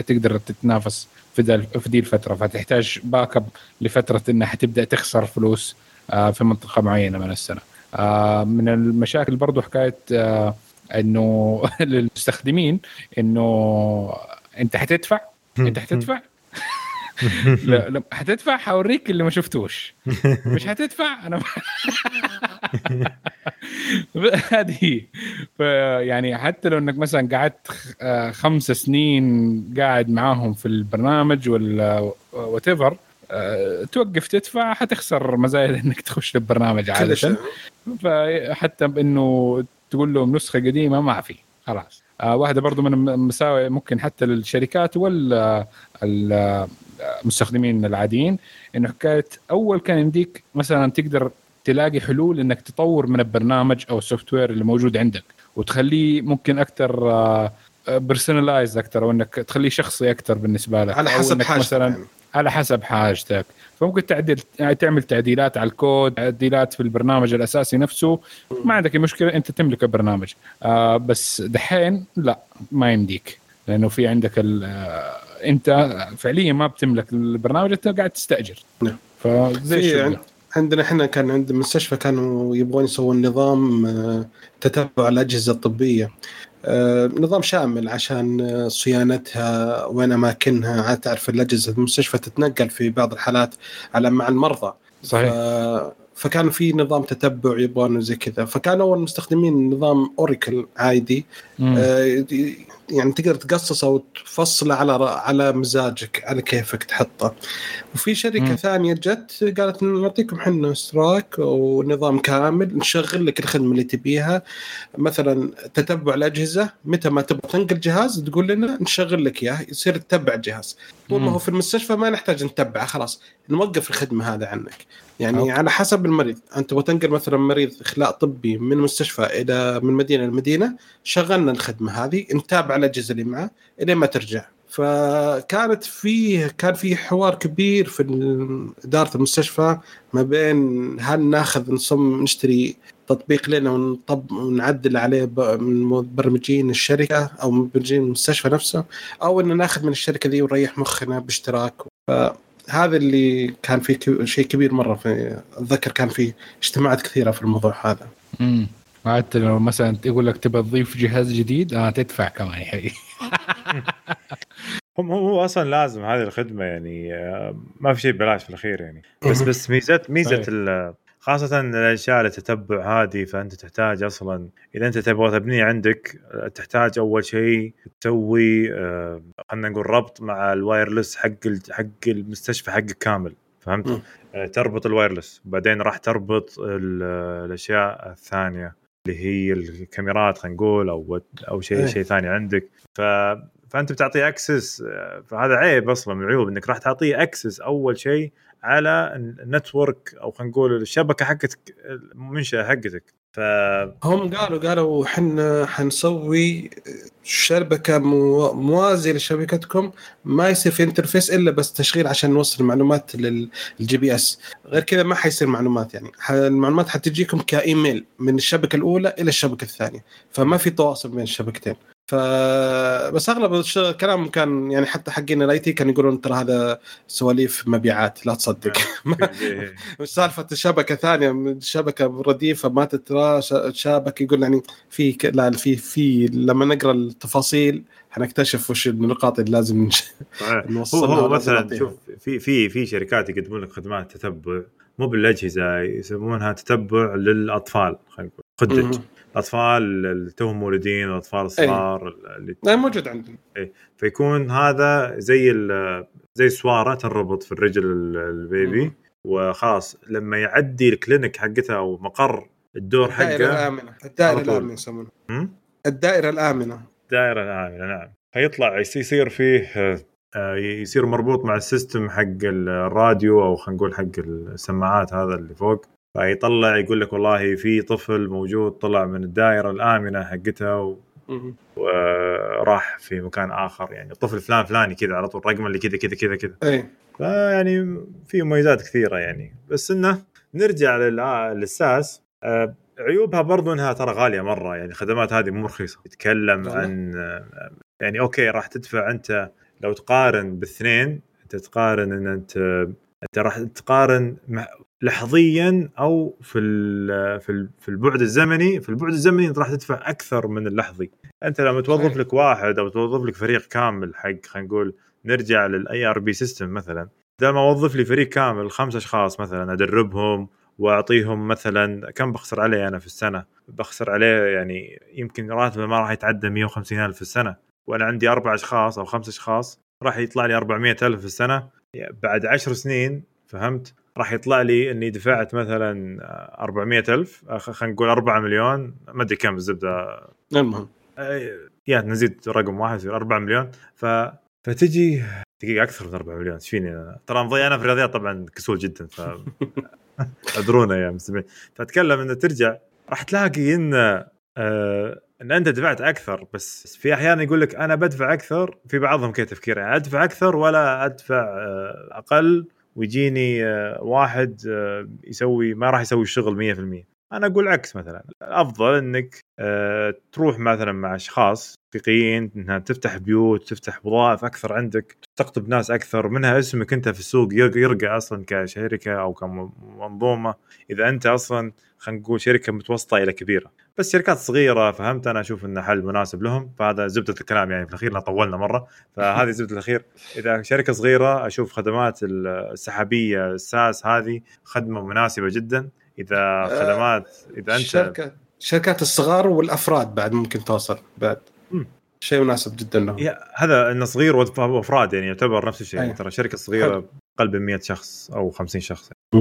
تقدر تتنافس في دي الفترة. فتحتاج backup لفترة إنها حتبدأ تخسر فلوس آه، في منطقة معينة من السنة. آه، من المشاكل برضو حكاية آه، إنه للمستخدمين إنه أنت حتدفع؟ أنت حتدفع؟ لا لا حتدفع حوريك اللي ما شفتوش. مش حتدفع؟ أنا هذه يعني حتى لو إنك مثلا قعدت آه، خمس سنين قاعد معاهم في البرنامج ولا وات ايفر توقف تدفع حتخسر مزايا إنك تخش البرنامج عادة. فحتى بانه تقول لهم نسخة قديمة ما في خلاص آه واحدة برضو من المساوئ ممكن حتى للشركات ولا المستخدمين العاديين إنه حكاية أول كان يمديك مثلا تقدر تلاقي حلول إنك تطور من البرنامج أو ال software اللي موجود عندك وتخليه ممكن أكثر personalized آه، أكثر أو إنك تخليه شخصي أكثر بالنسبة لك على حسب حاجتك مثلا يعني. على حسب حاجتك. فممكن تعدل تعمل تعديلات على الكود تعديلات في البرنامج الأساسي نفسه. ما عندك مشكلة أنت تملك البرنامج. آه بس دحين لا ما يمديك. لأنه في عندك آه أنت فعليا ما بتملك البرنامج أنت قاعد تستأجر. نعم. فزي عندنا إحنا كان عند المستشفى كانوا يبغون يسوون نظام آه، تتبع الأجهزة الطبية. نظام شامل عشان آه، صيانتها وين أماكنها عاد تعرف الأجهزة المستشفى تتنقل في بعض الحالات على مع المرضى. صحيح. فكان في نظام تتبع يبغون زي كذا. فكان اول مستخدمين نظام اوراكل عادي آه يعني تقدر تقصصه وتفصله على على مزاجك على كيفك تحطه. وفي شركة مم. ثانية جت قالت نعطيكم إحنا اشتراك ونظام كامل نشغل لك الخدمة اللي تبيها. مثلا تتبع الأجهزة متى ما تبغى تنقل جهاز تقول لنا نشغل لك إياه يصير تتبع الجهاز. ما هو في المستشفى ما نحتاج نتبعه خلاص نوقف الخدمة هذه عنك. يعني أوكي. على حسب المريض أنت تبغى تنقل مثلا مريض إخلاء طبي من مستشفى إلى من مدينة لمدينة شغلنا الخدمة هذه نتابع الأجهزة اللي معه الين ما ترجع فكانت فيه كان في حوار كبير في إدارة المستشفى ما بين هل ناخذ نصم نشتري تطبيق لنا ونطب ونعدل عليه من مبرمجين الشركة أو مبرمجين المستشفى نفسه أو ان ناخذ من الشركة ذي ونريح مخنا باشتراك فهذا اللي كان في شيء كبير مرة في أتذكر كان في اجتماعات كثيرة في الموضوع هذا. امم حتى لو مثلا يقول لك تبى تضيف جهاز جديد آه تدفع كمان يا هم هو أصلا لازم هذه الخدمة يعني آه، ما في شيء ببلاش في الأخير يعني. بس بس ميزه ميزة خاصة الأشياء التتبع هذه فأنت تحتاج أصلا إذا أنت تبغى تبني عندك تحتاج أول شيء تسوي آه، خلينا نقول ربط مع ال wireless حق حق المستشفى حقك كامل فهمت؟ آه، تربط ال wireless وبعدين راح تربط الأشياء الثانية اللي هي الكاميرات خلينا نقول أو أو شيء إيه. شيء ثاني عندك ف فأنت بتعطيه access فهذا عيب أصلا من العيوب إنك راح تعطيه access أول شيء على ال network أو خلينا نقول الشبكة حقتك المنشأة حقتك. ف هم قالوا قالوا إحنا حنسوي شبكة موازية لشبكتكم ما يصير في interface إلا بس تشغيل عشان نوصل المعلومات لل GPS غير كذا ما حيصير معلومات يعني. المعلومات حتجيكم كإيميل من الشبكة الأولى إلى الشبكة الثانية. فما في تواصل بين الشبكتين. ف بس أغلب الكلام كان يعني حتى حقين ال IT كانوا يقولون ترى هذا سواليف مبيعات لا تصدق. مش سالفة شبكة ثانية شبكة رديفة ما تتشابك يقول يعني في لا في في لما نقرأ التفاصيل حنكتشف وش النقاط اللي لازم نوصلها هو, هو مثلا شوف في في في شركات يقدمون لك خدمات تتبع مو بالأجهزة يسمونها تتبع للأطفال خلينا نقول خدج الأطفال اللي توهم مولودين والأطفال الصغار اللي لا موجود عندنا اي فيكون هذا زي زي سوارة تنربط في الرجل ال baby. وخلاص لما يعدي الكلينيك حقته أو مقر الدور حقه الدائرة الامنه الدائرة الآمنة يسمونها. الدائرة الآمنة. الدائرة الآمنة نعم. فيطلع يصير فيه آه، يصير مربوط مع ال system حق الراديو أو خلينا نقول حق السماعات هذا اللي فوق. فيطلع يقول لك والله في طفل موجود طلع من الدائرة الآمنة حقتها و... وراح في مكان آخر. يعني الطفل فلان فلاني كذا على طول رقم اللي كذا كذا كذا كذا. أي. فيعني في مميزات كثيرة يعني. بس إنه نرجع للساس آه، عيوبها برضو إنها ترى غالية مرة. يعني الخدمات هذه مو رخيصة. تتكلم عن آه، يعني أوكي راح تدفع أنت لو تقارن بالاثنين أنت تقارن إن أنت أنت راح تقارن مع لحظيا أو في في في البعد الزمني في البعد الزمني أنت راح تدفع أكثر من اللحظي. أنت لما توظف. لك واحد أو توظف لك فريق كامل حق خلينا نقول نرجع لل ERP system مثلا بدل ما أوظف لي فريق كامل خمس أشخاص مثلا أدربهم وأعطيهم مثلا كم بخسر عليه أنا في السنة؟ بخسر عليه يعني يمكن راتبه ما راح يتعدى 150 ألف في السنة وأنا عندي أربع أشخاص أو خمس أشخاص راح يطلع لي 400 ألف في السنة. بعد عشر سنين فهمت؟ راح يطلع لي إني دفعت مثلا 400 ألف خلينا نقول 4 مليون ما أدري كم الزبده المهم. يا نزيد رقم واحد يصير 4 مليون. ف فتجي دقيقة أكثر من 4 مليون. إيش فيني؟ أنا؟ ترى مضيع أنا في الرياضيات طبعا كسول جدا ف أدرونا يا مستمعين فأتكلم إنه ترجع راح تلاقي إن آه إن أنت دفعت أكثر بس في أحيان يقول لك أنا بدفع أكثر في بعضهم كذا تفكير يعني أدفع أكثر ولا أدفع آه، أقل ويجيني آه، واحد آه، يسوي ما راح يسوي الشغل 100% أنا أقول عكس مثلا الأفضل إنك تروح مثلا مع أشخاص حقيقيين إنها تفتح بيوت تفتح وظائف أكثر عندك تستقطب ناس أكثر منها اسمك أنت في السوق يرق- يرقى أصلا كشركة أو كمنظومه إذا أنت أصلا خلينا نقول شركة متوسطة إلى كبيرة. بس شركات صغيرة فهمت؟ أنا أشوف انه حل مناسب لهم. فهذا زبدة الكلام يعني في الأخير لا طولنا مرة. فهذه زبدة الأخير. إذا شركة صغيرة أشوف خدمات السحابية الساس هذه خدمة مناسبة جدا. إذا خدمات إذا انت الشركة الشركات الصغار والأفراد بعد ممكن توصل بعد. شيء مناسب جدا لهم. هذا إنه صغير وأفراد يعني يعتبر نفس الشيء. يعني. ترى شركة صغيرة. قلب 100 شخص أو 50 شخص. ف...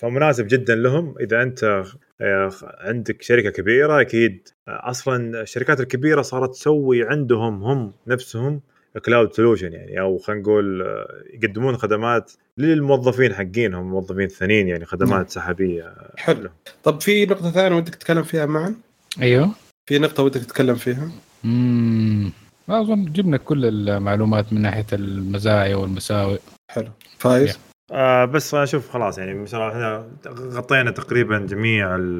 فمناسب جدا لهم. إذا أنت آه، عندك شركة كبيرة أكيد آه، أصلا الشركات الكبيرة صارت تسوي عندهم هم نفسهم cloud solution يعني أو خلينا نقول آه، يقدمون خدمات للموظفين حقينهم الموظفين الثانيين يعني نعم. خدمات سحابية. حلو. طب في نقطة ثانية ودك تتكلم فيها معا؟ أيوه. في نقطة ودك تتكلم فيها؟ امم ما أظن جبنا كل المعلومات من ناحية المزايا والمساوئ. حلو. فايز؟ آه بس أشوف خلاص يعني مثلا إحنا غطينا تقريبا جميع ال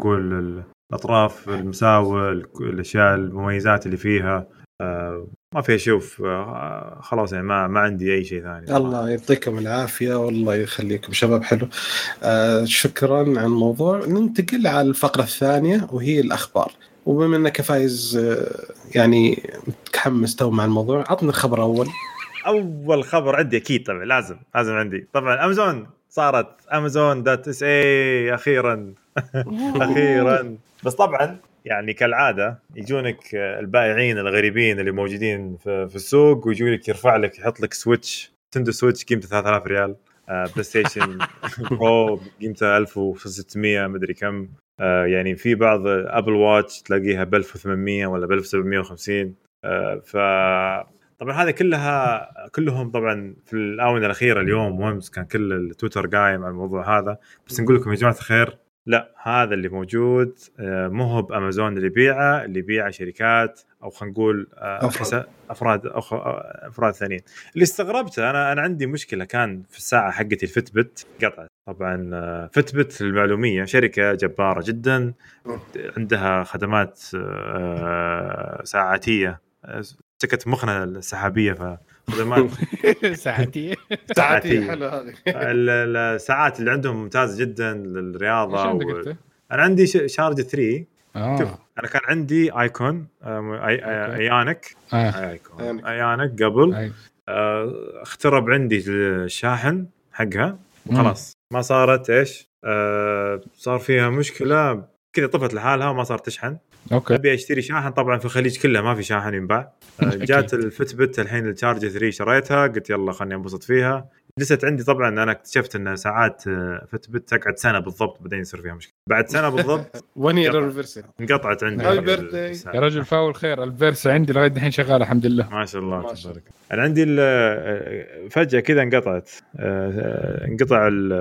نقول ال- الأطراف المساوئ ال- الأشياء المميزات اللي فيها. آه ما في أشوف آه خلاص يعني ما ما عندي أي شيء ثاني الله يعطيكم العافية والله يخليكم شباب حلو. آه شكرا على الموضوع. ننتقل على الفقرة الثانية وهي الأخبار. وبما أنك فايز آه يعني متحمس تو مع الموضوع عطنا الخبر أول أول خبر عندي أكيد طبعا لازم لازم عندي. طبعا امازون صارت Amazon dot SA أخيرا. أخيرا بس طبعا يعني كالعادة يجونك البائعين الغريبين اللي موجودين في, في السوق ويجونك يرفع لك يحط لك Switch Nintendo Switch قيمته 3000 ريال. PlayStation Pro قيمته 1600 مدري كم. آه، يعني في بعض Apple Watch تلاقيها ب 1800 ولا ب 1750 آه، ف طبعا هذه كلها كلهم طبعا في الآونة الأخيرة اليوم وامس كان كل التويتر قايم على الموضوع هذا. بس نقول لكم يا جماعة الخير لا هذا اللي موجود آه، مو هو بأمازون اللي يبيعه اللي يبيعه شركات أو خلينا نقول آه، أفراد. آه، أفراد ثانيين. اللي استغربته أنا أنا عندي مشكلة كان في الساعة حقتي الفتبت قطعت. طبعا آه، فتبت للمعلوميه شركة جبارة جدا عندها خدمات ساعاتية سكت مخنا السحابية فخدمات ساعتين ساعتية. حلو هذه. ال- ال- الساعات اللي عندهم ممتازه جدا للرياضة و... أنا عندي ش- Charge 3 شوف آه أنا كان عندي آيكون. Ionic آه. آيكون. Ionic قبل. آه، اخترب عندي الشاحن حقها. مم. خلاص. ما صارت إيش؟ آه، صار فيها مشكلة كذا طفت لحالها وما صارت تشحن. أوكي. أبي أشتري شاحن طبعا في الخليج كله ما في شاحن ينباع. آه،. جات ال Fitbit الحين ال Charge 3 شريتها قلت يلا خلني أنبسط فيها. جلست عندي طبعا أنا اكتشفت إن ساعات آه، فتبت تقعد سنة بالضبط بعدين يصير فيها مشكلة. بعد سنة بالضبط ون يير انقطعت. عندي. يا رجل فاول خير الفيرسا عندي لغاية الحين شغاله الحمد لله. ما شاء الله ما شاء تبارك أنا عندي ال- فجأة كذا انقطعت. آه، انقطع ال-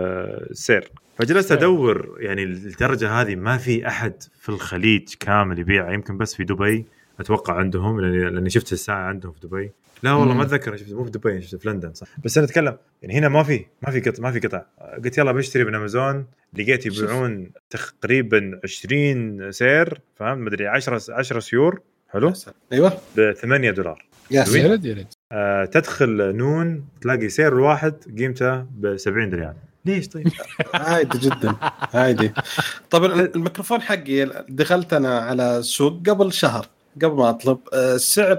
السير. فجلست سير. أدور يعني الدرجة هذه ما في أحد في الخليج كامل يبيعها يمكن بس في دبي. أتوقع عندهم لاني شفت الساعة عندهم في دبي. لا والله مم. ما اتذكر شفت مو في دبي شفت في لندن صح. بس أنا أتكلم يعني هنا ما في ما في قطع ما في قطع. قلت يلا بشتري من أمازون. لقيت يبيعون تقريبا 20 سير فهمت مدري 10 10 سيور. حلو. أيوه. ب 8 دولار. يا سلام. يا آه تدخل Noon تلاقي سعر الواحد قيمته ب 70 ريال. ليش طيب؟ عادي جدا عادي. طب الميكروفون حقي دخلت أنا على السوق قبل شهر قبل ما أطلب. آه، سعر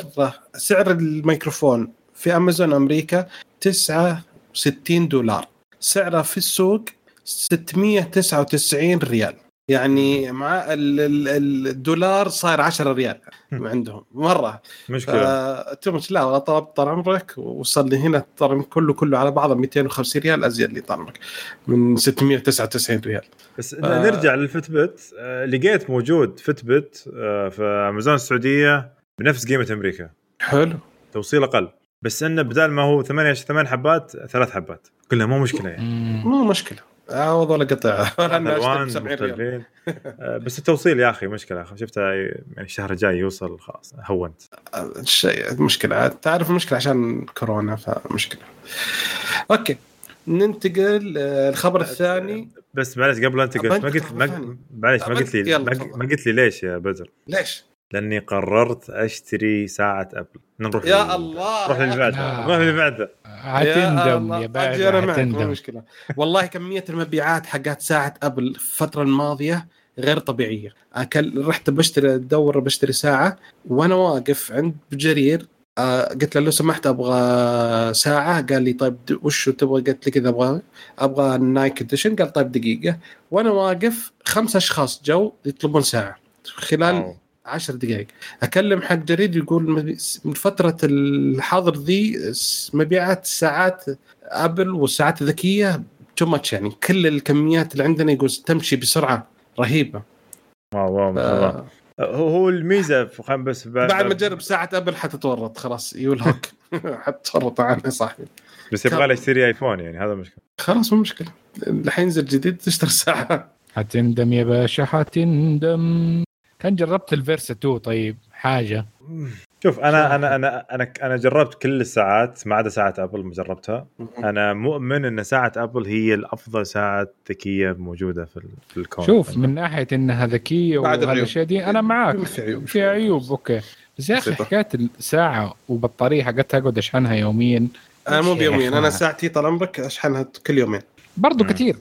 سعر الميكروفون في أمازون أمريكا 69 دولار. سعره في السوق 699 ريال. يعني مع الدولار صاير 10 ريال عندهم مرة. مشكلة. تمش لا طلب طال عمرك وصل لي هنا ترى كله كله على بعضه 250 ريال أزيد لي طال عمرك من 699 ريال. بس ف... نرجع للفتبت آه، لقيت موجود فتبت آه، في أمازون السعودية بنفس قيمة أمريكا. حلو. توصيل أقل. بس إنه بدال ما هو ثمانية ثمان حبات ثلاث حبات. كلها مو مشكلة يعني. مو مشكلة. عوض ولا قطع. الوان آه، بس التوصيل يا أخي مشكلة. شفتها يعني الشهر الجاي يوصل خلاص هونت. الشيء مشكلة. تعرف المشكلة عشان كورونا فمشكلة. أوكي. ننتقل آه، الخبر الثاني. بس معلش قبل انتقل ما قلت معلش ما قلت لي ما قلت لي ليش يا بدر ليش؟ لأني قررت أشتري ساعة أبل. نروح يا الله. نروح اللي بعده نروح اللي بعده حتندم يا بعد أنا معك مشكلة. والله كمية المبيعات حقت ساعة أبل الفترة الماضية غير طبيعية. أكل رحت بشتري أدور بشتري ساعة وأنا واقف عند جرير آه قلت له لو سمحت أبغى ساعة؟ قال لي طيب وش تبغى؟ قلت لي كذا أبغى أبغى ال Nike edition قال طيب دقيقة. وأنا واقف خمس أشخاص جو يطلبون ساعة. خلال أوه. عشر دقائق. أكلم حق جرير يقول من فترة الحظر ذي مبيعات ساعات Apple والساعات الذكيه too much يعني. كل الكميات اللي عندنا يقول تمشي بسرعة رهيبة. wow wow ما شاء الله. هو الميزة بس بعد ما تجرب ساعة Apple حتتورط خلاص you'll hook حتتورط عنها صاحبي. بس يبغى لي اشتري iPhone يعني هذا مشكلة. خلاص مو مشكلة. الحين ينزل جديد تشتري ساعة. حتندم يا باشا حتندم كان جربت ال Versa 2 طيب حاجة. شوف أنا أنا أنا أنا أنا جربت كل الساعات ما عدا ساعة Apple ما جربتها. أنا مؤمن إن ساعة Apple هي الأفضل ساعة ذكية موجودة في في الكون. شوف من ناحية انها ذكيه والاشياء دي أنا معاك. في عيوب. في عيوب أوكي. بس يا أخي حكايه الساعة وبطارية حقتها أقعد أشحنها يوميا. أنا مو بيوميا أنا ساعتي طال عمرك أشحنها كل يومين. برضه كثير.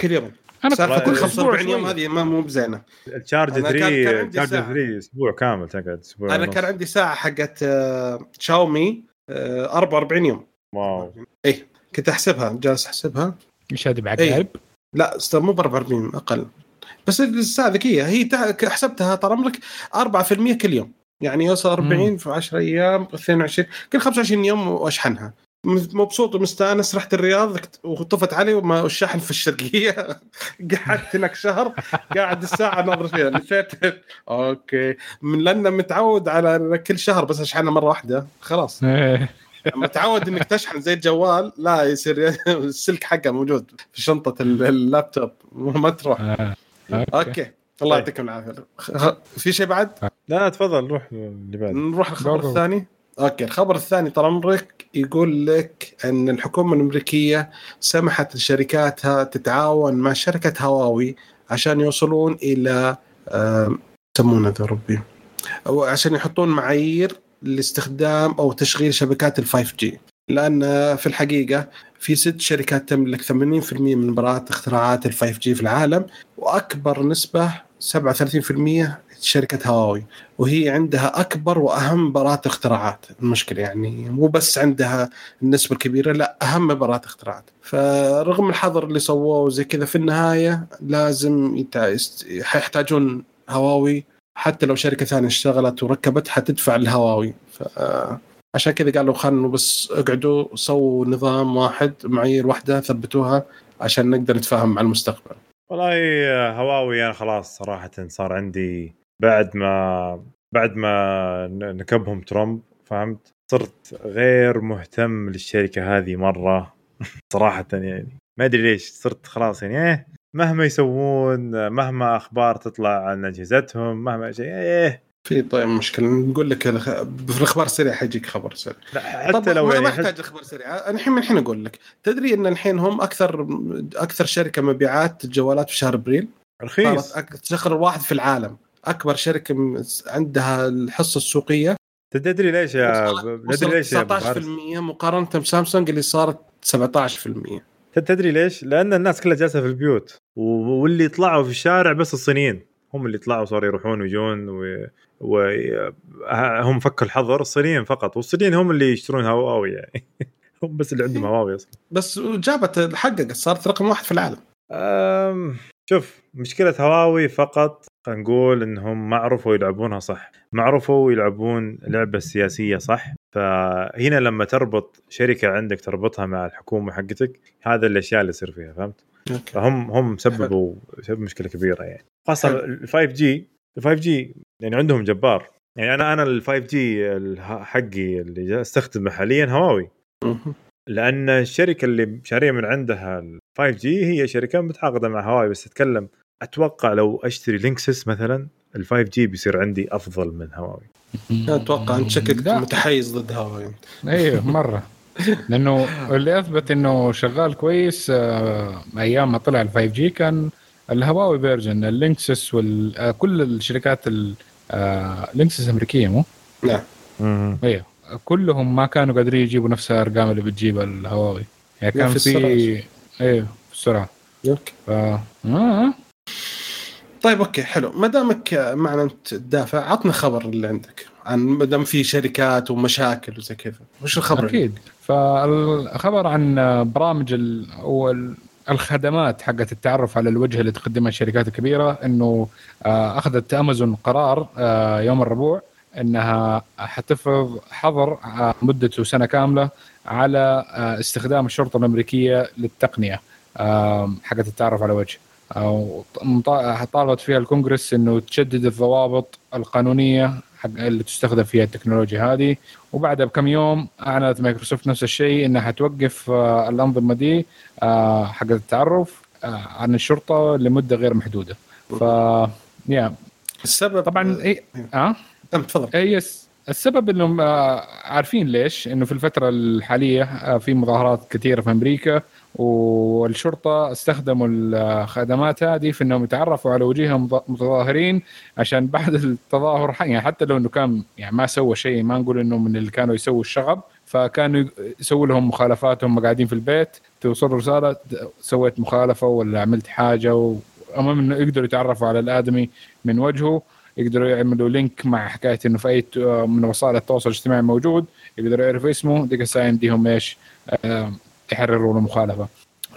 كل يوم أنا كل 45 يوم هذه ما مو بزينة. ال Charge 3 ال Charge 3 أسبوع كامل تقعد أسبوع أنا كان عندي ساعة حقت شاومي آه، 44 آه، يوم. wow. اي كنت أحسبها جالس أحسبها. مش هذه بعقارب؟ لا مو ب 44 أقل. بس الساعة ذكيه هي حسبتها طال عمرك 4% كل يوم. يعني يوصل 40 في 10 أيام 22 كل 25 يوم وأشحنها. مبسوط ومستانس. رحت الرياض وطفت علي وما الشحن في الشرقية. قعدت هناك شهر. قاعد الساعة ناظر فيها نسيت أوكي. من لأنه متعود على كل شهر بس اشحنها مرة واحدة. خلاص. إيه. متعود إنك تشحن زي الجوال. لا يصير السلك حقه موجود في شنطة اللابتوب. ما تروح. آه. أوكي. الله طيب. يعطيكم العافية. في شيء بعد؟ لا تفضل. نروح اللي بعد نروح. الخبر الثاني. أوكي الخبر الثاني طال عمرك يقول لك إن الحكومة الأمريكية سمحت لشركاتها تتعاون مع شركة هواوي عشان يوصلون إلى يسمونه ذا ربي أو عشان يحطون معايير لاستخدام أو تشغيل شبكات ال 5G لأن في الحقيقة في ست شركات تملك 80% من براءات اختراعات ال 5 جي في العالم وأكبر نسبة 37% شركة هواوي وهي عندها أكبر وأهم براءات اختراعات المشكلة يعني مو بس عندها النسبة الكبيرة لا أهم براءات اختراعات فرغم الحظر اللي سووه زي كذا في النهاية لازم يحتاجون هواوي حتى لو شركة ثانية اشتغلت وركبت حتدفع الهواوي ف عشان كذا قالوا خلوا بس اقعدوا سووا نظام واحد معايير واحدة ثبتوها عشان نقدر نتفاهم مع المستقبل. والله هواوي أنا خلاص صراحة صار عندي بعد ما بعد ما نكبهم ترامب فهمت؟ صرت غير مهتم للشركة هذه مرة صراحة يعني. ما أدري ليش صرت خلاص يعني إيه مهما يسوون مهما أخبار تطلع عن أجهزتهم مهما شيء إيه في طيب مشكلة نقول لك في الأخبار السريعة حيجيك خبر سريع. لا حتى لو يعني ما احتاج أخبار سريعه الحين من الحين أقول لك تدري إن الحين هم أكثر أكثر شركة مبيعات الجوالات في شهر أبريل؟ رخيص. تشغل واحد في العالم. أكبر شركة عندها الحصة السوقية. تدري ليش يا تدري ليش يا 19% مقارنة بسامسونج اللي صارت 17% تدري ليش؟ لأن الناس كلها جالسة في البيوت واللي طلعوا في الشارع بس الصينيين. هم اللي طلعوا صاروا يروحون ويجون و... وهم فكوا الحظر الصينيين فقط. والصينيين هم اللي يشترون هواوي يعني. هم بس اللي عندهم هواوي أصلا. بس جابت حققت صارت رقم واحد في العالم. أم... شوف مشكلة هواوي فقط خلينا نقول إنهم ما عرفوا يلعبونها صح. ما عرفوا يلعبون لعبة سياسية صح. فهنا لما تربط شركة عندك تربطها مع الحكومة حقتك هذا الأشياء اللي يصير فيها فهمت؟ أوكي. فهم هم سببوا سببوا مشكلة كبيرة يعني. خاصة ال 5 جي ال 5 جي يعني عندهم جبار. يعني أنا أنا ال 5G حقي اللي أستخدمه حاليا هواوي. لأن الشركة اللي شارية من عندها ال 5G هي شركة متعاقدة مع هواوي بس اتكلم أتوقع لو أشتري Linksys مثلا ال 5G بيصير عندي أفضل من هواوي. أتوقع أنت شكلك. متحيز ضد هواوي. أيوه مرة. لأنه اللي أثبت إنه شغال كويس آه، أيام ما طلع ال 5 G كان الهواوي version ال Linksys وال آه، كل الشركات ال- آه، Linksys أمريكية مو؟ نعم. أيوه كلهم ما كانوا قادرين يجيبوا نفس الأرقام اللي بتجيبها الهواوي. يعني كان في أيوه في السرعة. okay ف آه. طيب okay حلو. ما دامك معنا أنت تدافع عطنا خبر اللي عندك عن ما دام في شركات ومشاكل وزي كذا. وش الخبر؟ أكيد. فالخبر عن برامج أو ال- الخدمات حقت التعرف على الوجه اللي تقدمها الشركات الكبيرة إنه آه، أخذت أمازون قرار آه، يوم الربوع إنها حتفرض حظر آه، مدته سنة كاملة على استخدام الشرطة الأمريكية للتقنية حقت التعرف على وجه. مط- طالبت فيها الكونغرس إنه تشدد الضوابط القانونية حق اللي تستخدم فيها التكنولوجيا هذه. وبعدها بكم يوم أعلنت مايكروسوفت نفس الشيء إنها حتوقف آه، الأنظمة دي آه، حق التعرف آه، عن الشرطة لمدة غير محدودة. ف يا السبب طبعا اي آه؟ نعم تفضل. اي السبب إنهم آه، عارفين ليش؟ إنه في الفترة الحالية آه، في مظاهرات كثيرة في أمريكا والشرطة استخدموا الخدمات هذه في إنهم يتعرفوا على وجوه متظاهرين عشان بعد التظاهر يعني حتى لو إنه كان يعني ما سوى شيء ما نقول إنه من اللي كانوا يسووا الشغب فكانوا يسووا لهم مخالفات وهم قاعدين في البيت. توصل رسالة سويت مخالفة ولا عملت حاجة وامام إنه يقدروا يتعرفوا على الآدمي من وجهه. يقدروا يعملوا لينك مع حكاية إنه في أي ت- من وسائل التواصل الاجتماعي موجود يقدروا يعرفوا اسمه ديك الساعة يمديهم إيش آه، يحرروا له مخالفة.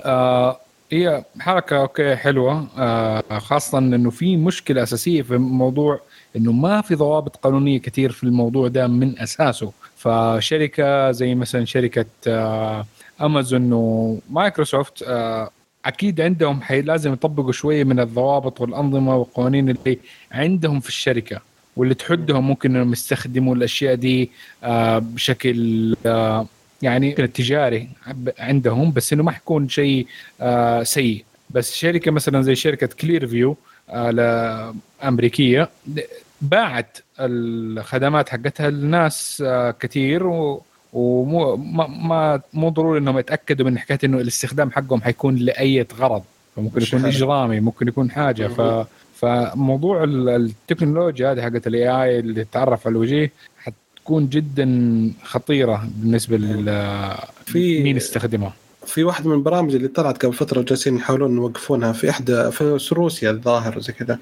آه هي حركة okay حلوة آه خاصة إنه في مشكلة أساسية في موضوع إنه ما في ضوابط قانونية كثير في الموضوع ده من أساسه فشركة زي مثلا شركة آه امازون ومايكروسوفت آه أكيد عندهم حي لازم يطبقوا شوية من الضوابط والأنظمة والقوانين اللي عندهم في الشركة واللي تحدهم ممكن إنهم يستخدموا الأشياء دي آه بشكل آه يعني ب- عندهم بس إنه ما حيكون شيء آه سيء. بس شركة مثلا زي شركة Clearview آه أمريكية باعت الخدمات حقتها لناس كثير و ومو ما, ما مو ضروري إنهم يتأكدوا من حكاية إنه الاستخدام حقهم حيكون لأي غرض. فممكن يكون. إجرامي ممكن يكون حاجة. ف فموضوع ال- التكنولوجيا هذه حقت ال AI اللي تتعرف على الوجيه حتكون جدا خطيرة بالنسبة لل في- مين يستخدمها. في واحدة من البرامج اللي طلعت قبل فترة جالسين يحاولون يوقفونها في احدى في روسيا الظاهر وزي كذا.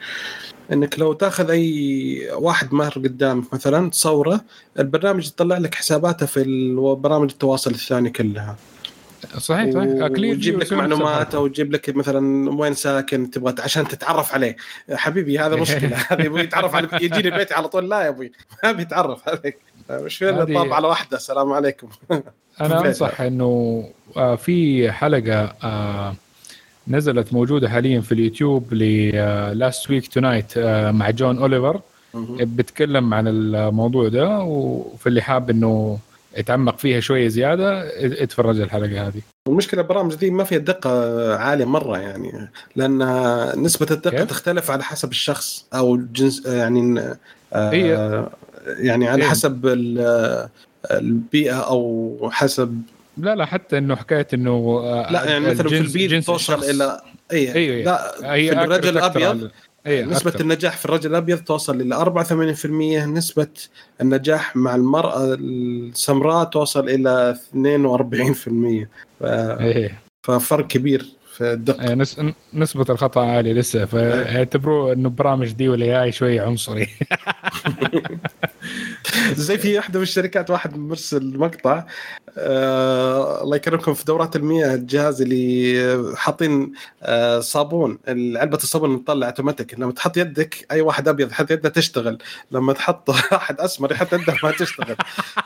إنك لو تاخذ أي واحد مر قدامك مثلا تصوره البرنامج يطلع لك حساباته في برامج التواصل الثاني كلها. صحيح صحيح. كلير ويجيب لك معلومات أو يجيب لك مثلا وين ساكن تبغى عشان تتعرف عليه. حبيبي هذا مشكلة. هذا يبغى يتعرف عليك يجي لي بيتي على طول. لا يا أبوي ما بيتعرف عليك. مش فين هذه- طاب على واحدة السلام عليكم. أنا أنصح إنه آه، في حلقة آه، نزلت موجودة حاليا في اليوتيوب Last Week Tonight مع جون أوليفر. بتكلم عن الموضوع ده وفي اللي حاب إنه يتعمق فيها شوية زيادة اتفرج الحلقة هذه. المشكلة البرامج دي ما فيها دقة عالية مرة يعني لأن نسبة الدقة كيف؟ تختلف على حسب الشخص أو جنس يعني آه، يعني على هي- حسب ال- البيئة أو حسب لا لا حتى إنه حكاية إنه آه، لا يعني مثلا في جنس توصل. إلى اي أيوه لا هي في الرجل الأبيض اي نسبة أكثر. النجاح في الرجل الأبيض توصل إلى 84% نسبة النجاح مع المرأة السمراء توصل إلى 42% ف... إيه ففرق كبير في الدقة إيه، نس... نسبة الخطأ عالية لسه فاعتبروه إنه برامج دي وال AI شوي عنصري. زي في واحدة من الشركات واحد مرسل مقطع آه الله يكرمكم في دورات المياه الجهاز اللي حاطين آه صابون علبة الصابون تطلع اوتوماتيك لما تحط يدك أي واحد أبيض يحط يده تشتغل. لما تحط واحد أسمر يحط يده ما تشتغل.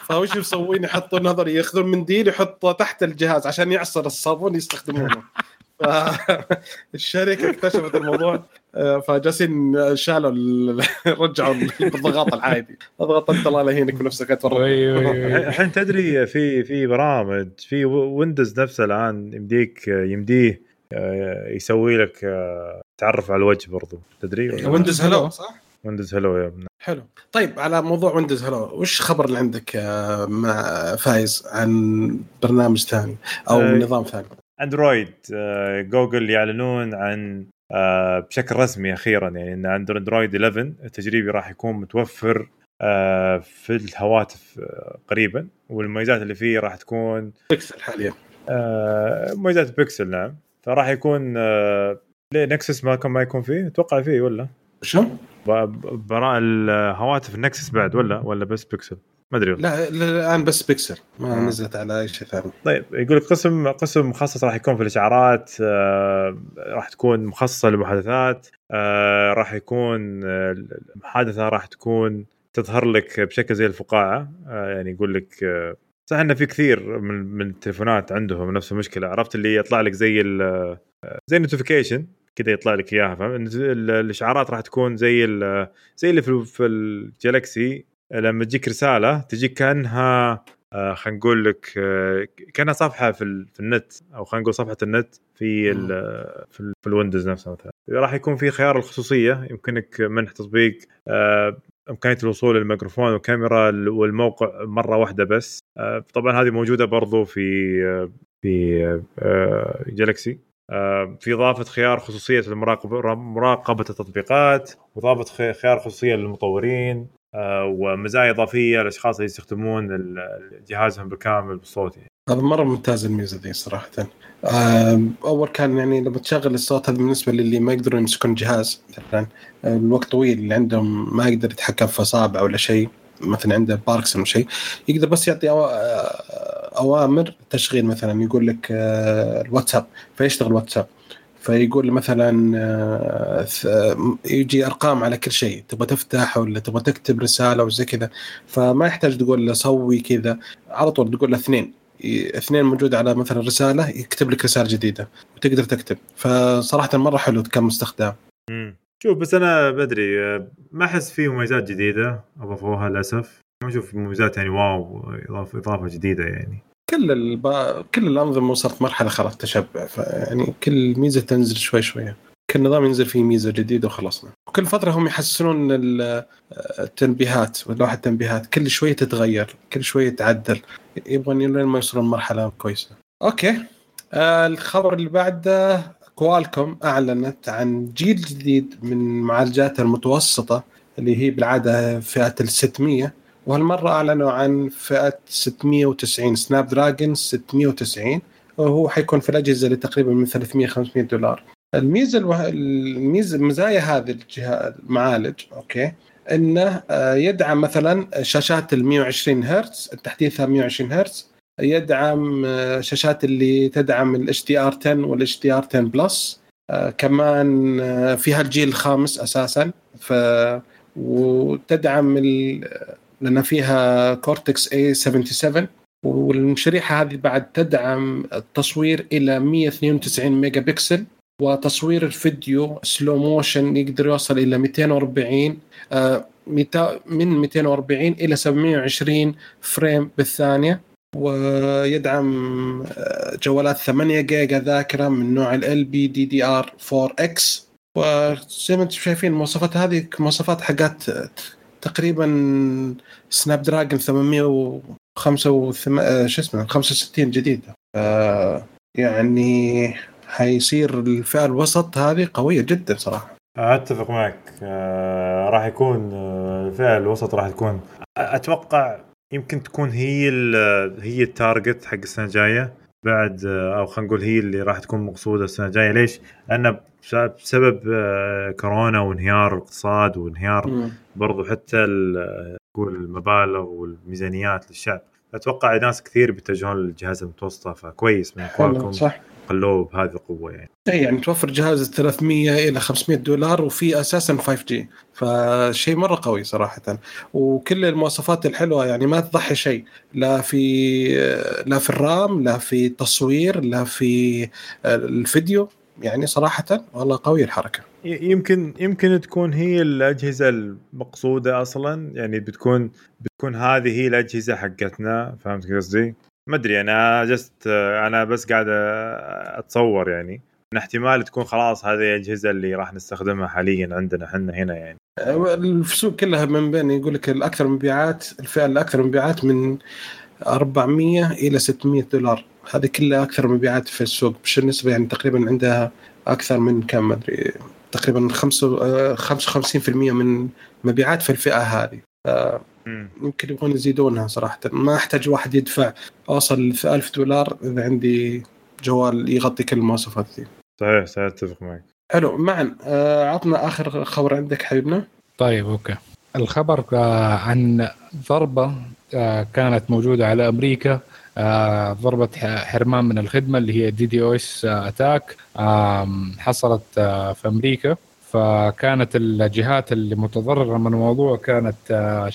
فوش مسوين؟ يحطوا نظري ياخذون منديل يحطه تحت الجهاز عشان يعصر الصابون يستخدمونه. فالشركه اكتشفت الموضوع آه، فجالسين شالوا ال- رجعوا الضغط العادي. اضغط انت الله لا يهينك بنفسك. الحين تدري في في برامج في Windows نفسه الآن يمديك يمديه آه، يسوي لك آه، تعرف على الوجه برضو. تدري؟ Windows Hello صح؟ Windows Hello يا ابن حلو. طيب على موضوع Windows Hello وش خبر اللي عندك آه، مع فايز عن برنامج ثاني أو آه، نظام ثاني؟ Android آه، جوجل يعلنون عن آه، بشكل رسمي أخيرا يعني إن Android 11 التجريبي راح يكون متوفر آه، في الهواتف قريبا والمميزات اللي فيه راح تكون بيكسل حاليا. مميزات بيكسل نعم. فراح يكون ليه Nexus ما كان ما يكون فيه. أتوقع فيه ولا؟ شو؟ براء الهواتف ال Nexus بعد ولا ولا بس بيكسل؟ ما أدري. لا لا، الان بس بيكسل ما آه. نزلت على أي شيء ثاني طيب يقول لك قسم قسم مخصص راح يكون في الإشعارات آه، راح تكون مخصصة للمحادثات آه، راح يكون آه، المحادثة راح تكون تظهر لك بشكل زي الفقاعة آه، يعني يقول لك آه، صح إنه في كثير من من التليفونات عندهم نفس المشكلة عرفت اللي يطلع لك زي ال- آه، زي notification كذا يطلع لك إياها فاهم ال- ال- الإشعارات راح تكون زي ال- زي اللي في في ال Galaxy لما تجيك رسالة تجيك كأنها آه خلينا نقول لك آه كأنها صفحة في, ال- في النت أو خلينا نقول صفحة النت في ال في, ال في ال Windows نفسه مثلا. راح يكون في خيار الخصوصية يمكنك منح تطبيق آه إمكانية الوصول للميكروفون والكاميرا والموقع مرة واحدة بس. طبعا هذه موجودة برضو في في جالكسي في إضافة خيار خصوصية المراقبه مراقبة التطبيقات واضافه خي- خيار خصوصية للمطورين. ومزايا إضافية للاشخاص اللي يستخدمون جهازهم بالكامل بالصوت يعني. هذا مرة ممتاز الميزة دي صراحة أول كان يعني لما تشغل الصوت هذا بالنسبة للي ما يقدرون يمسكون جهاز مثلا الوقت طويل اللي عندهم ما يقدر يتحكم في اصابعه ولا شيء مثلا عنده باركسون شيء يقدر بس يعطي آه، أوامر تشغيل مثلا يقول لك آه، الواتساب فيشتغل واتساب فيقول مثلا آه، ث- يجي أرقام على كل شيء تبغى تفتح ولا تبغى تكتب رسالة وزي كذا. فما يحتاج تقول له سوي كذا على طول تقول له اثنين اثنين موجود على مثلا رسالة يكتب لك رسالة جديدة وتقدر تكتب. فصراحة مرة حلو كمستخدم مم. شوف بس أنا بدري آه، ما أحس في مميزات جديدة أضافوها للأسف. ما أشوف مميزات يعني wow إضافة جديدة يعني. كل الب... كل الأنظمة وصلت مرحلة خلاص تشبع فيعني كل ميزة تنزل شوي شوي كل نظام ينزل فيه ميزة جديدة وخلصنا. وكل فترة هم يحسنون ال- التنبيهات ولوحه التنبيهات. كل شوية تتغير كل شوية تعدل. يبغون لين ما يوصلون مرحلة كويسة. okay. آه الخبر اللي بعده Qualcomm أعلنت عن جيل جديد من معالجاتها المتوسطة اللي هي بالعادة فئة ال 600 وهالمرة أعلنوا عن فئة 690 Snapdragon 690 وهو حيكون في الأجهزة اللي تقريبا من 300 500 دولار. الميزة الوه... الميزة مزايا هذا الجهاز المعالج okay إنه آه، يدعم مثلا شاشات ال 120 هرتز التحديثها 120 هرتز يدعم آه، شاشات اللي تدعم ال HDR 10 وال HDR 10 Plus آه، كمان فيها الجيل الخامس أساسا ف وتدعم ال... لأن فيها Cortex A77 والشريحه هذه بعد تدعم التصوير إلى 192 ميجا بكسل وتصوير الفيديو slow motion يقدر يوصل إلى 240 آه، من 240 إلى 720 frame بالثانية ويدعم آه، جوالات 8 جيجا ذاكرة من نوع ال بي دي دي ار 4 إكس وزي ما أنتم شايفين المواصفات هذه مواصفات حقات تقريبا Snapdragon 805 شو اسمه 65 جديده ف- يعني حيصير الفئة الوسط هذه قوية جدا صراحة. أتفق معك. آه راح يكون آه، الفئة الوسط راح تكون. أتوقع يمكن تكون هي هي التارجت حق السنة الجاية. بعد آه، أو خلينا نقول هي اللي راح تكون مقصودة السنة الجاية ليش؟ لأن بس- بسبب آه، كورونا وانهيار الاقتصاد وانهيار. برضو حتى نقول المبالغ والميزانيات للشعب أتوقع ناس كثير بيتجهون للجهاز المتوسطة فكويس من كوالكم صح. خلوه بهذه القوة يعني. اي يعني توفر جهاز 300 إلى 500 دولار وفي أساسا 5 جي فشيء مرة قوي صراحة. وكل المواصفات الحلوة يعني ما تضحي شيء. لا في لا في الرام لا في التصوير لا في الفيديو. يعني صراحة والله قوي الحركة. يمكن يمكن تكون هي الأجهزة المقصودة أصلا. يعني بتكون بتكون هذه هي الأجهزة حقتنا فهمت قصدي؟ ما أدري أنا جست أنا بس قاعد أتصور يعني. ان احتمال تكون خلاص هذه الأجهزة اللي راح نستخدمها حاليا عندنا إحنا هنا يعني. السوق كلها من بين يقول لك الأكثر مبيعات الفئة الأكثر مبيعات من 400 إلى 600 دولار. هذه كلها أكثر مبيعات في السوق مش النسبة يعني تقريبا عندها أكثر من كم؟ ما أدري تقريبا خمسة- آه، 55% من مبيعات في الفئة هذه. مم. يمكن يبغون يزيدونها صراحة. ما أحتاج واحد يدفع أوصل 1000 دولار إذا عندي جوال يغطي كل المواصفات دي. صحيح صحيح أتفق معك. حلو معا آه، عطنا آخر خبر عندك حبيبنا. طيب okay. الخبر آه، عن ضربة آه، كانت موجودة على أمريكا آه، ضربه ح- حرمان من الخدمة اللي هي DDoS attack حصلت آه، في أمريكا. فكانت الجهات اللي متضررة من الموضوع كانت آه،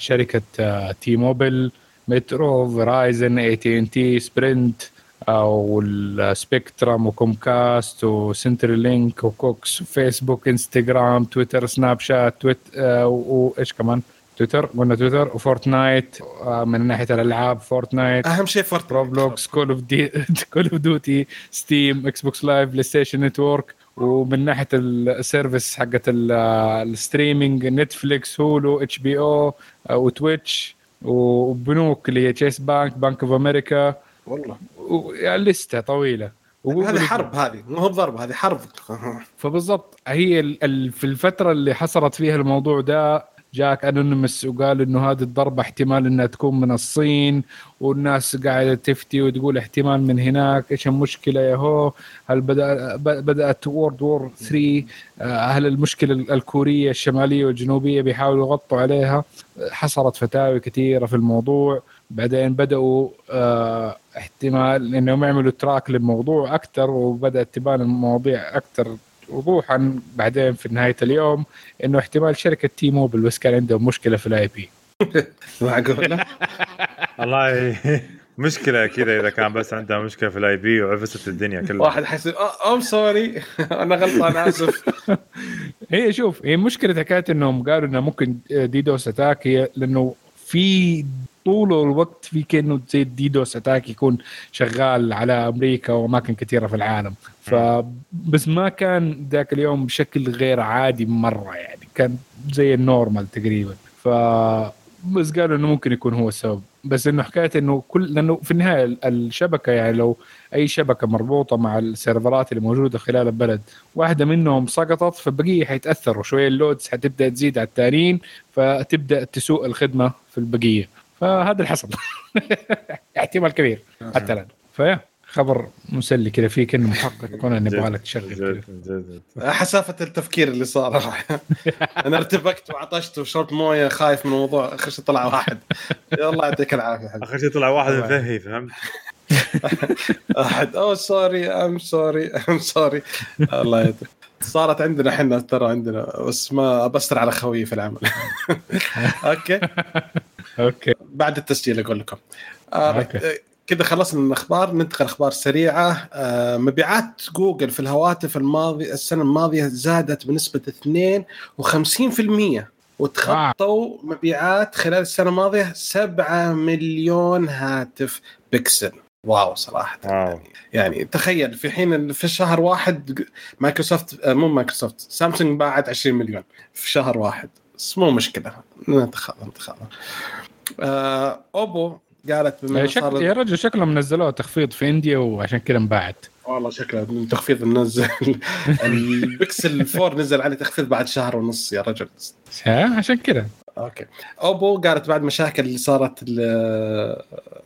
آه، T-Mobile Metro Verizon AT&T Sprint وال Spectrum و Comcast و CenturyLink و Cox وفيسبوك انستغرام تويتر سناب شات تويت آه، وايش كمان؟ تويتر قلنا تويتر و Fortnite آه، من ناحية الألعاب Fortnite أهم شيء Fort Roblox Call of D Call of Duty Steam Xbox Live PlayStation Network ومن ناحية ال service حقت ال- ال streaming Netflix Hulu HBO و Twitch وبنوك اللي هي Chase Bank Bank of America والله. لستة طويلة. هذه حرب هذه مو هو بضرب هذه حرب. فبالضبط هي ال- ال- في الفترة اللي حصلت فيها الموضوع ده جاك Anonymous وقال إنه هذه الضربة احتمال إنها تكون من الصين والناس قاعدة تفتي وتقول احتمال من هناك إيش المشكلة يا هو؟ هل بدا بدأت World War 3 آه، هل المشكلة ال- الكورية الشمالية والجنوبية بيحاولوا يغطوا عليها؟ حصلت فتاوي كثيرة في الموضوع. بعدين بدأوا آه، احتمال إنهم يعملوا track للموضوع أكثر وبدأت تبان المواضيع أكثر وضوحا بعدين في نهاية اليوم إنه احتمال شركة T-Mobile بس كان عندهم مشكلة في ال IP معقولة؟ والله مشكلة كذا إذا كان بس عندها مشكلة في ال IP وعفست الدنيا كلها. واحد حيصير I'm sorry أنا غلطان آسف. هي شوف هي مشكله حكايه إنهم قالوا إنه ممكن DDoS attack هي لأنه في طول الوقت في كأنه زي DDoS attack يكون شغال على أمريكا وأماكن كثيرة في العالم. ف بس ما كان ذاك اليوم بشكل غير عادي مرة يعني. كان زي ال normal تقريبا. ف بس قالوا إنه ممكن يكون هو السبب. بس إنه حكاية إنه كل لأنه في النهاية ال- الشبكة يعني لو أي شبكة مربوطة مع السيرفرات اللي موجودة خلال البلد واحدة منهم سقطت فالبقية حيتأثروا. شوية اللودز حتبدأ تزيد على التانيين فتبدأ تسوء الخدمة في البقية. فهذا اللي حصل. احتمال كبير حتى الآن. فيا خبر مسلي كذا فيه كأنه محقق كنا نبغى لك تشغل. حسافة التفكير اللي صار. أنا ارتبكت وعطشت وشربت موية خايف من الموضوع. آخر شيء طلع واحد. الله يعطيك العافية آخر شيء طلع واحد. مفهي فهمت؟ أحد. اوه سوري ام سوري ام سوري الله يهديك صارت عندنا إحنا ترى عندنا بس ما بستر على خويي في العمل. أوكي. أوكي. بعد التسجيل أقول لكم. آه أوكي. آه، كذا خلصنا من الأخبار ننتقل أخبار سريعة. آه مبيعات جوجل في الهواتف الماضي السنة الماضية زادت بنسبة 52% وتخطوا مبيعات خلال السنة الماضية 7 مليون هاتف Pixel wow صراحة. wow. يعني, يعني تخيل في حين في شهر واحد مايكروسوفت آه، مو مايكروسوفت سامسونج باعت 20 مليون في شهر واحد. بس مو مشكلة. نتخاذل نتخاذل آه، أوبو قالت بما. صار يا رجل شكلهم نزلوه تخفيض في India وعشان كذا انباعت. والله شكله من تخفيض منزل البكسل 4 نزل عليه تخفيض بعد شهر ونص يا رجل. ها؟ عشان كذا okay. أوبو قالت بعد مشاكل اللي صارت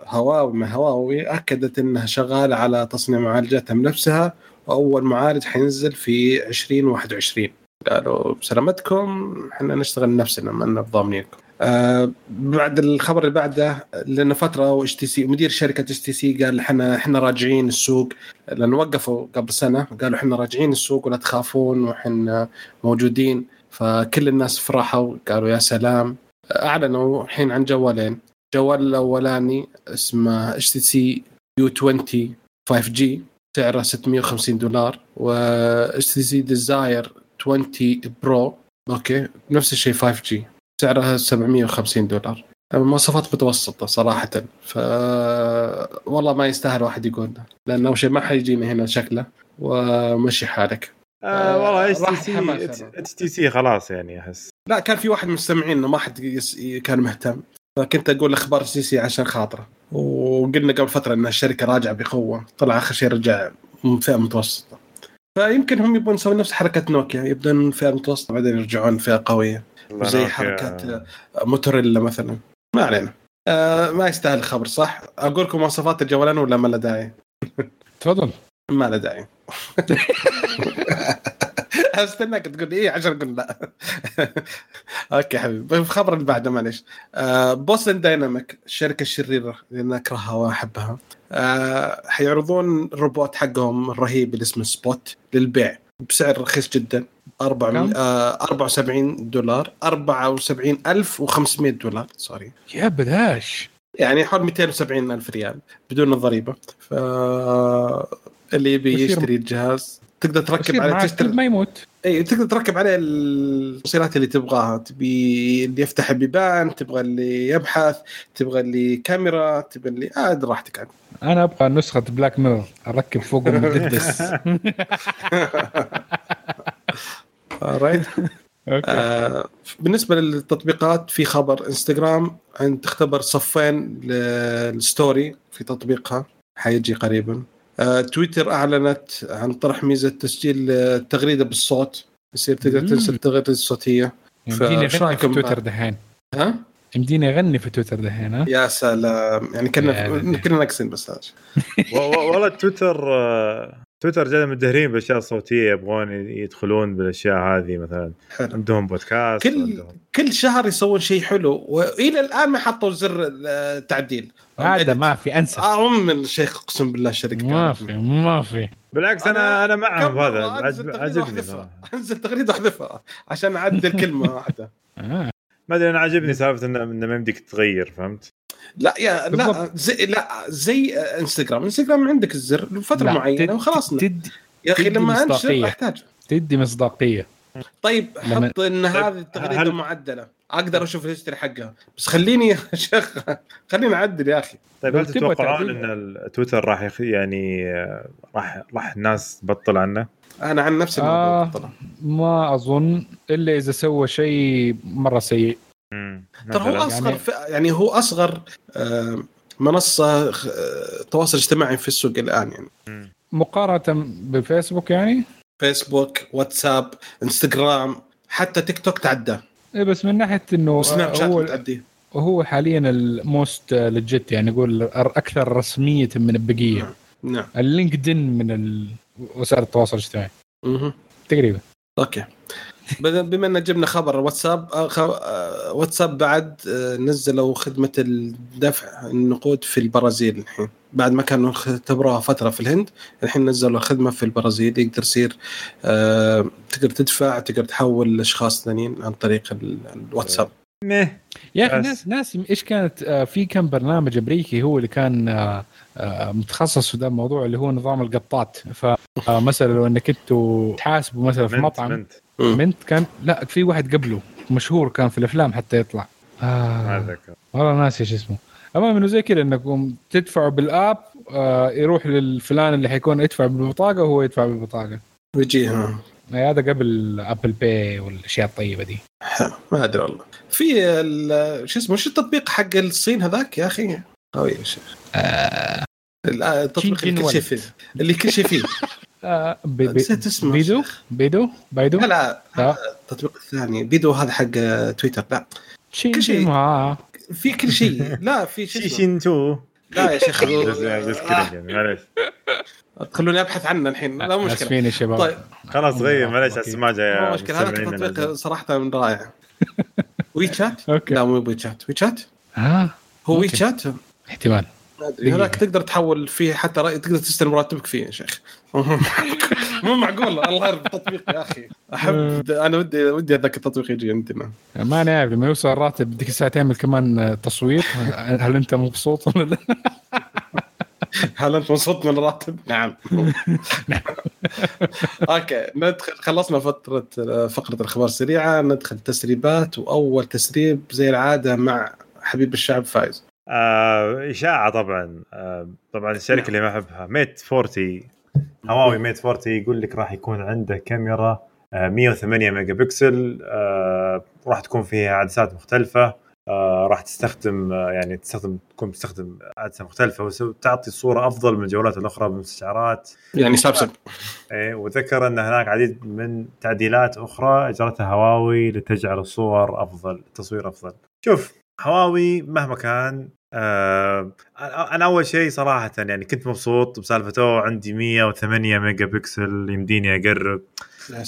هواوي مع هواوي أكدت إنها شغالة على تصنيع معالجاتها بنفسها وأول معالج حينزل في 2021 قالوا بسلامتكم إحنا نشتغل نفسنا ما لنا ضامنينكم آه بعد الخبر اللي بعده لأنه فترة و HTC مدير شركة HTC قال إحنا إحنا راجعين السوق. لأنه وقفوا قبل سنة قالوا إحنا راجعين السوق ولا تخافون وإحنا موجودين. فكل الناس فرحوا قالوا يا سلام. أعلنوا الحين عن جوالين. جوال الأولاني اسمه إتش تي سي يو 20 5 جي سعره 650 دولار و HTC Desire 20 Pro okay نفس الشيء 5G سعرها 750 دولار. مواصفات متوسطة صراحة ف والله ما يستاهل واحد يقول أول شيء ما حيجينا هنا شكله ومشي حالك. آه والله اتش تي سي. اتش تي سي خلاص يعني أحس. لا كان في واحد من المستمعين انه ما حد يس- كان مهتم. فكنت أقول أخبار HTC عشان خاطره. وقلنا قبل فترة إن الشركة راجعة بقوة طلع آخر شيء رجع من فئة متوسطة. فيمكن هم يبون يسوون نفس حركة نوكيا يبدون من فئة متوسطة بعدين يرجعون فئه قوية زي نوكيا- حركات موتوريلا مثلا. ما علينا. آه ما يستاهل الخبر صح؟ أقول لكم مواصفات الجوالين ولا ما له داعي؟ تفضل. ما له داعي. استناك تقول إيه عشان أقول لا. okay حبيبي. الخبر اللي بعده معلش آه Boston Dynamics الشركة الشريرة اللي أنا أكرهها واحبها آه حيعرضون الروبوت حقهم الرهيب اللي اسمه Spot للبيع بسعر رخيص جدا. 4 كم؟ آه 74 دولار. 74500 دولار. sorry يا بداش يعني حول 270 ألف ريال بدون الضريبة. ف اللي يبي يشتري الجهاز. تقدر تركب عليه تشتري ما يموت. إي تقدر تركب عليه التوصيلات اللي تبغاها. تبي اللي يفتح البيبان تبغى اللي يبحث تبغى اللي كاميرا تبغى اللي عاد راحتك عاد. أنا أبغى نسخة Black Mirror أركب فوق المددس right آه بالنسبة للتطبيقات في خبر. انستغرام عند تختبر صفين لل story في تطبيقها. حيجي قريبا. آه تويتر أعلنت عن طرح ميزة تسجيل آه، التغريده بالصوت. يصير تقدر. ترسل التغريدة الصوتية. يمديني أغني في تويتر؟ دحين. ها؟ يمديني أغني في تويتر دحين ها؟ يا سلام. يعني كنا. كنا ناقصين بس والله تويتر آه، تويتر جاي مدهرين بالأشياء الصوتية يبغون يدخلون بالأشياء هذه مثلا. حلو. عندهم بودكاست كل عندهم. كل شهر يسوون شيء حلو وإلى الآن ما حطوا زر التعديل. هذا ما في أنسى. أم الشيخ أقسم بالله الشركة ما في ما في. بالعكس أنا أنا معهم هذا عجبني. أنزل تغريده واحذفها عشان أعدل كلمة واحدة. آه. ما أدري أنا عجبني سالفة انه ما يمديك تغير فهمت؟ لا يا لا. زي لا زي انستغرام انستغرام عندك الزر لفترة معينة تد- وخلاص تدي يا أخي لما أنشر. أحتاج تدي مصداقية طيب لما- حط إن طيب، هذه التغريدة هل- معدلة أقدر أشوف ال history حقها بس خليني يا شيخ خليني أعدل يا أخي طيب هل تتوقعون. إن التويتر راح يخ... يعني آه، راح راح الناس تبطل عنه؟ أنا عن نفسي آه. ما أظن إلا إذا سوى شيء مرة سيء. ترى هو. أصغر يعني- يعني, يعني هو أصغر منصة تواصل اجتماعي في السوق الآن يعني. مم. مقارنة بالفيسبوك يعني؟ فيسبوك واتساب انستغرام حتى تيك توك تعدى. إيه بس من ناحية إنه وسناب شات هو متعدي هو حاليا ال most legit يعني نقول أكثر رسمية من البقية. نعم. ال LinkedIn من ال- وسائل التواصل الاجتماعي. مهم. تقريبا. okay. بما إن جبنا خبر واتساب آه، آه، واتساب بعد آه، نزلوا خدمة الدفع النقود في البرازيل الحين. بعد ما كانوا اختبروها فترة في الهند الحين نزلوا خدمة في البرازيل يقدر يصير تقدر تدفع تقدر تحول لاشخاص ثانيين عن طريق ال- الواتساب. مه. يا أخي. ناس ناس إيش كانت في كم برنامج أمريكي هو اللي كان متخصص في ذا الموضوع اللي هو نظام القطات. فمثلا لو انك أنتوا تحاسبوا مثلا في منت مطعم منت. منت كان لا في واحد قبله مشهور كان في الأفلام حتى يطلع. آه والله ناسي إيش اسمه. المهم إنه زي كذا انكم تدفعوا بالآب آه يروح للفلان اللي حيكون يدفع بالبطاقة وهو يدفع بالبطاقة. ويجيها يعني هذا قبل ابل باي والأشياء الطيبة دي. ما أدري والله. في ال- شو اسمه وش التطبيق حق الصين هذاك يا أخي؟ قوي يا شيخ. آه لا، التطبيق اللي كل شيء. فيه اللي كل شيء فيه آه نسيت اسمه بيدو. بيدو؟ بايدو لا لا. التطبيق الثاني بيدو هذا حق آه، تويتر. لا. كل شيء. آه. في كل شيء. لا في شو شي اسمه. شين تو. لا يا شيخ. يعني معليش تخلوني أبحث عنه الحين. لا مشكلة. اسفين يا شباب. طيب. خلاص غير معليش أوكي. هسه ما جاي مو مشكلة. هذا التطبيق. صراحة من رائع. وي شات أوكي. لا مو وي شات وي شات آه هو وي ممكن. شات احتمال. ما أدري. هذاك تقدر تحول فيه حتى رأي تقدر تستلم راتبك فيه يا شيخ. مو معقول الله يرضى التطبيق يا أخي. احب أنا ودي ودي هذاك التطبيق يجي عندنا ما. نعرف لما يوصل الراتب بدك الساعة تعمل كمان تصويت هل أنت مبسوط ولا لا؟ هل أنت مبسوط من الراتب؟ نعم. okay ندخل خلصنا فترة فقرة الأخبار السريعة ندخل تسريبات وأول تسريب زي العادة مع حبيب الشعب فايز. آه إشاعة طبعا. آه طبعا الشركة اللي ما أحبها Mate 40 هواوي Mate 40 يقول لك راح يكون عنده كاميرا آه 108 ميجا بكسل آه راح تكون فيها عدسات مختلفة آه راح تستخدم آه يعني تستخدم تكون تستخدم عدسة مختلفة وتعطي صورة أفضل من الجوالات الأخرى بالمستشعرات. يعني سامسونج إيه وذكر أن هناك عديد من تعديلات أخرى اجرتها هواوي لتجعل الصور أفضل التصوير أفضل. شوف هواوي مهما كان آه أنا أول شيء صراحة يعني كنت مبسوط بسالفه اوه عندي 108 ميجا بكسل يمديني أقرب.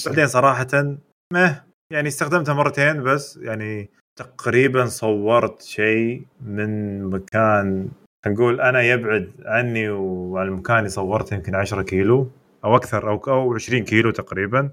بعدين صراحة ما يعني استخدمتها مرتين بس يعني تقريبا صورت شيء من مكان نقول أنا يبعد عني وعن المكان اللي صورته يمكن 10 كيلو أو أكثر أو أو 20 كيلو تقريبا.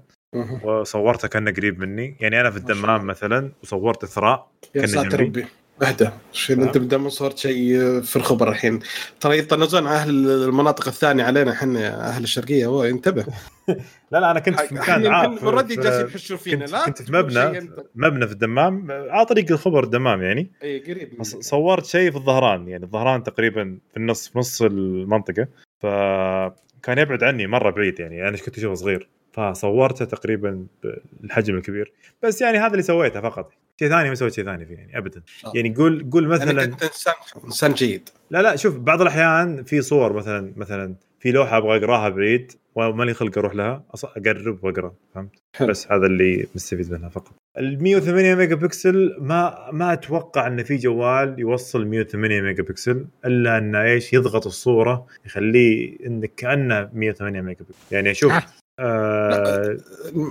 وصورته كأنه قريب مني. يعني أنا في الدمام مثلا وصورت اثراء يا كنا ساتر. ربي. اهدى. شيء انت بدل صورت شيء في الخبر الحين. ترى يطنزون أهل المناطق الثانية علينا إحنا أهل الشرقية. هو انتبه. لا لا أنا كنت في مكان عام already جالسين يحشوا فينا. كنت, لا كنت في مبنى. مبنى في الدمام على طريق الخبر الدمام يعني. اي قريب صورت شيء في الظهران يعني. الظهران تقريبا في النص في نص المنطقة. فكان يبعد عني مرة بعيد يعني. أنا كنت أشوفه صغير. فصورته تقريبا بالحجم الكبير بس يعني هذا اللي سويته فقط شيء ثاني ما سويت شيء ثاني فيه يعني ابدا آه. يعني قول قول يعني مثلا كنت انسان إنسان جيد لا لا شوف بعض الأحيان في صور مثلا مثلا في لوحة أبغى أقراها بعيد وما لي خلق أروح لها أص- أقرب وأقرأ فهمت؟ حلو. بس هذا اللي مستفيد منها فقط. ال 108 ميجا بكسل ما ما أتوقع إن في جوال يوصل 108 ميجا بكسل إلا انه إيش يضغط الصورة يخليه انك كأنه 108 ميجا بكسل يعني أشوف آه. آه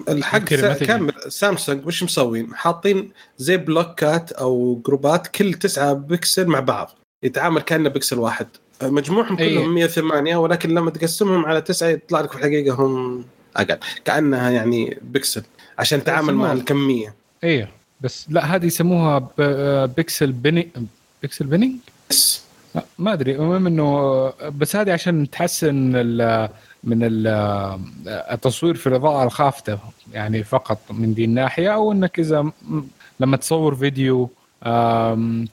الحق. كامل. سامسونج وش مسوين؟ حاطين زي بلوكات أو جروبات كل تسعة بكسل مع بعض. يتعامل كأنه بكسل واحد. مجموعهم أي. كلهم 108 ولكن لما تقسمهم على تسعة يطلع لك في الحقيقة هم أقل. كأنها يعني بكسل عشان تعامل مع الكمية. أيوه بس لا هذه يسموها ب- آه، pixel pixel binning بس لا، ما أدري المهم إنه بس هذه عشان تحسن ال من ال التصوير في الإضاءة الخافتة يعني فقط من دي الناحية أو إنك إذا لما تصور فيديو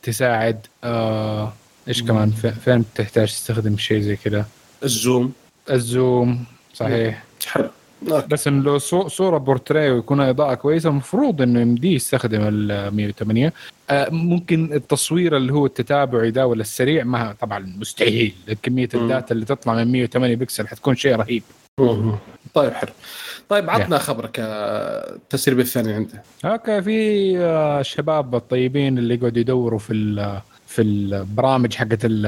تساعد آه، إيش كمان في- فين تحتاج تستخدم شيء زي كذا ال zoom. ال zoom صحيح. حلو okay. بس انه لو صو- صورة بورتريه ويكون إضاءة كويسة المفروض إنه يمديه يستخدم ال 108 آه، ممكن التصوير اللي هو التتابعي ده ولا السريع ما طبعا مستحيل كمية مم. ال data اللي تطلع من 108 بكسل حتكون شيء رهيب مهم. طيب حلو طيب عطنا خبرك آه، التسريب الثاني عنده okay في آه، الشباب الطيبين اللي يقعدوا يدوروا في في البرامج حقت ال-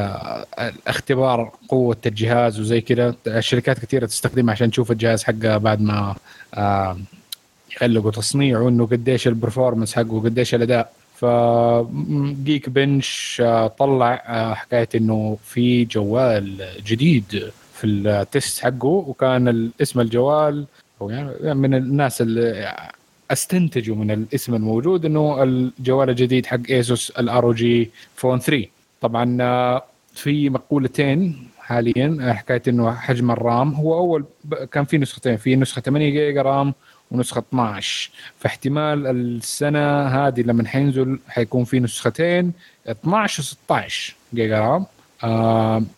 الاختبار قوة الجهاز وزي كذا الشركات كثيرة تستخدمها عشان تشوف الجهاز حقها بعد ما يخلقوا تصنيعه إنه قديش ال performance حقه قديش الأداء. ف Geekbench آه، طلع آه، حكاية إنه في جوال جديد في ال test حقه وكان اسم الجوال يعني من الناس اللي استنتجوا من الاسم الموجود إنه الجوال الجديد حق ASUS ال ROG Phone 3 طبعا آه، في مقولتين حاليا آه، حكاية إنه حجم الرام هو أول كان في نسختين في نسخة 8 جيجا رام ونسخة 12 فاحتمال السنة هذه لما حينزل حيكون في نسختين 12 و 16 جيجا رام.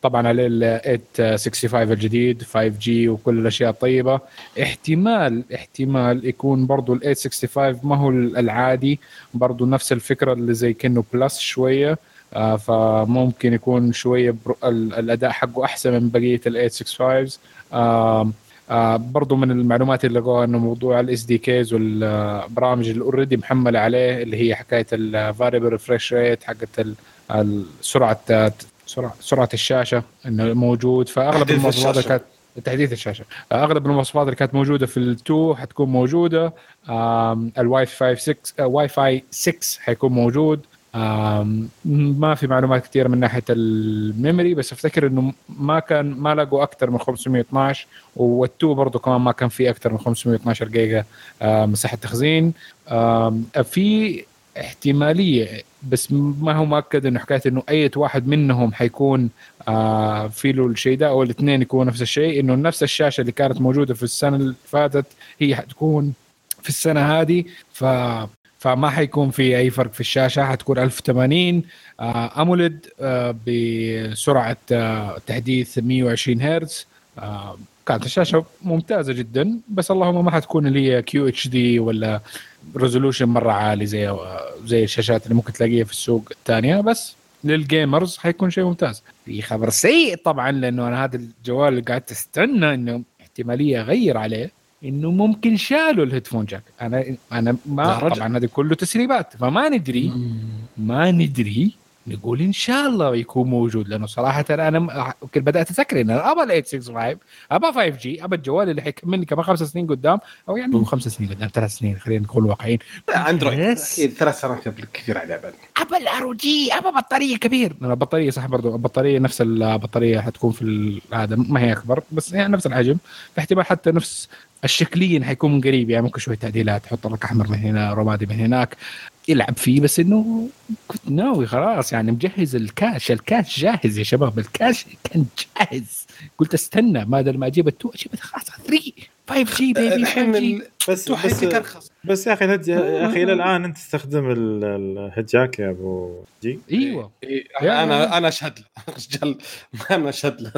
طبعا عليه ال 865 الجديد 5G وكل الأشياء الطيبة. احتمال احتمال يكون برضو ال 865 ما هو العادي برضو نفس الفكرة اللي زي كانه plus شوية. آه، فممكن يكون شوية الأداء حقه أحسن من بقية ال 865 آه آه برضو من المعلومات اللي لقوها إنه موضوع ال SDKs والبرامج اللي already محملة عليه اللي هي حكاية ال variable refresh rate حقت سرعة سرعه سرعة الشاشة إنه موجود. فأغلب المواصفات اللي. كانت تحديث الشاشة. اغلب المواصفات اللي كانت موجودة في ال two حتكون موجودة. الواي فاي 6 آه، واي فاي 6 حيكون موجود. ما في معلومات كثيره من ناحية ال memory بس أفتكر إنه ما كان ما لقوا أكثر من 512 وال two برضه كمان ما كان في أكثر من 512 جيجا آه، مساحة تخزين. في احتمالية بس ما هو مؤكد إنه حكاية إنه أي واحد منهم حيكون آه في له الشيء ده أو الاثنين يكونوا نفس الشيء إنه نفس الشاشة اللي كانت موجودة في السنة اللي فاتت هي حتكون في السنة هذه ف فما حيكون في أي فرق في الشاشة حتكون 1080 آه AMOLED آه بسرعة تحديث 120 هرتز. كانت الشاشة ممتازة جدا بس اللهم ما حتكون اللي هي QHD ولا resolution مرة عالي زي زي الشاشات اللي ممكن تلاقيها في السوق الثانية بس لل gamers حيكون شيء ممتاز. في خبر سيء طبعا لأنه أنا هذا الجوال اللي قاعد أستنى إنه احتمالية أغير عليه إنه ممكن شالوا ال headphone jack. أنا أنا ما. طبعا. هذه كله تسريبات فما ندري ما ندري نقول إن شاء الله يكون موجود لأنه صراحة أنا يمكن بدأت أفكر ان أنا أبغى ال 865 أبغى 5G أبغى الجوال اللي حيكملني كمان خمس سنين قدام أو يعني مو خمس سنين قدام ثلاث سنين خلينا نكون واقعيين. لا أندرويد. أكيد ثلاث سنوات كثير عليه بعد أبى ال ROG أبى بطارية كبير. أنا البطاريه صح برضو البطاريه نفس البطاريه حتكون في هذا ما هي أكبر بس يعني نفس الحجم. احتمال حتى نفس الشكليا حيكون من قريب يعني ممكن شوية تعديلات حط لك أحمر من هنا رمادي من هناك. يلعب فيه بس إنه كنت ناوي خلاص يعني مجهز ال cash. ال cash جاهز يا شباب الكاش كان جاهز. قلت استنى ما دام ما أجيب التو أجيب خلاص 3 5 جي بيبي 5 الحين جي بس بس بس يا أخي الهج... يا أخي إلى الآن أنت تستخدم ال- الهيد جاك يا أبو جي؟ إيوه. إيه، أنا أنا اشهد له. رجال ما أنا اشهد له.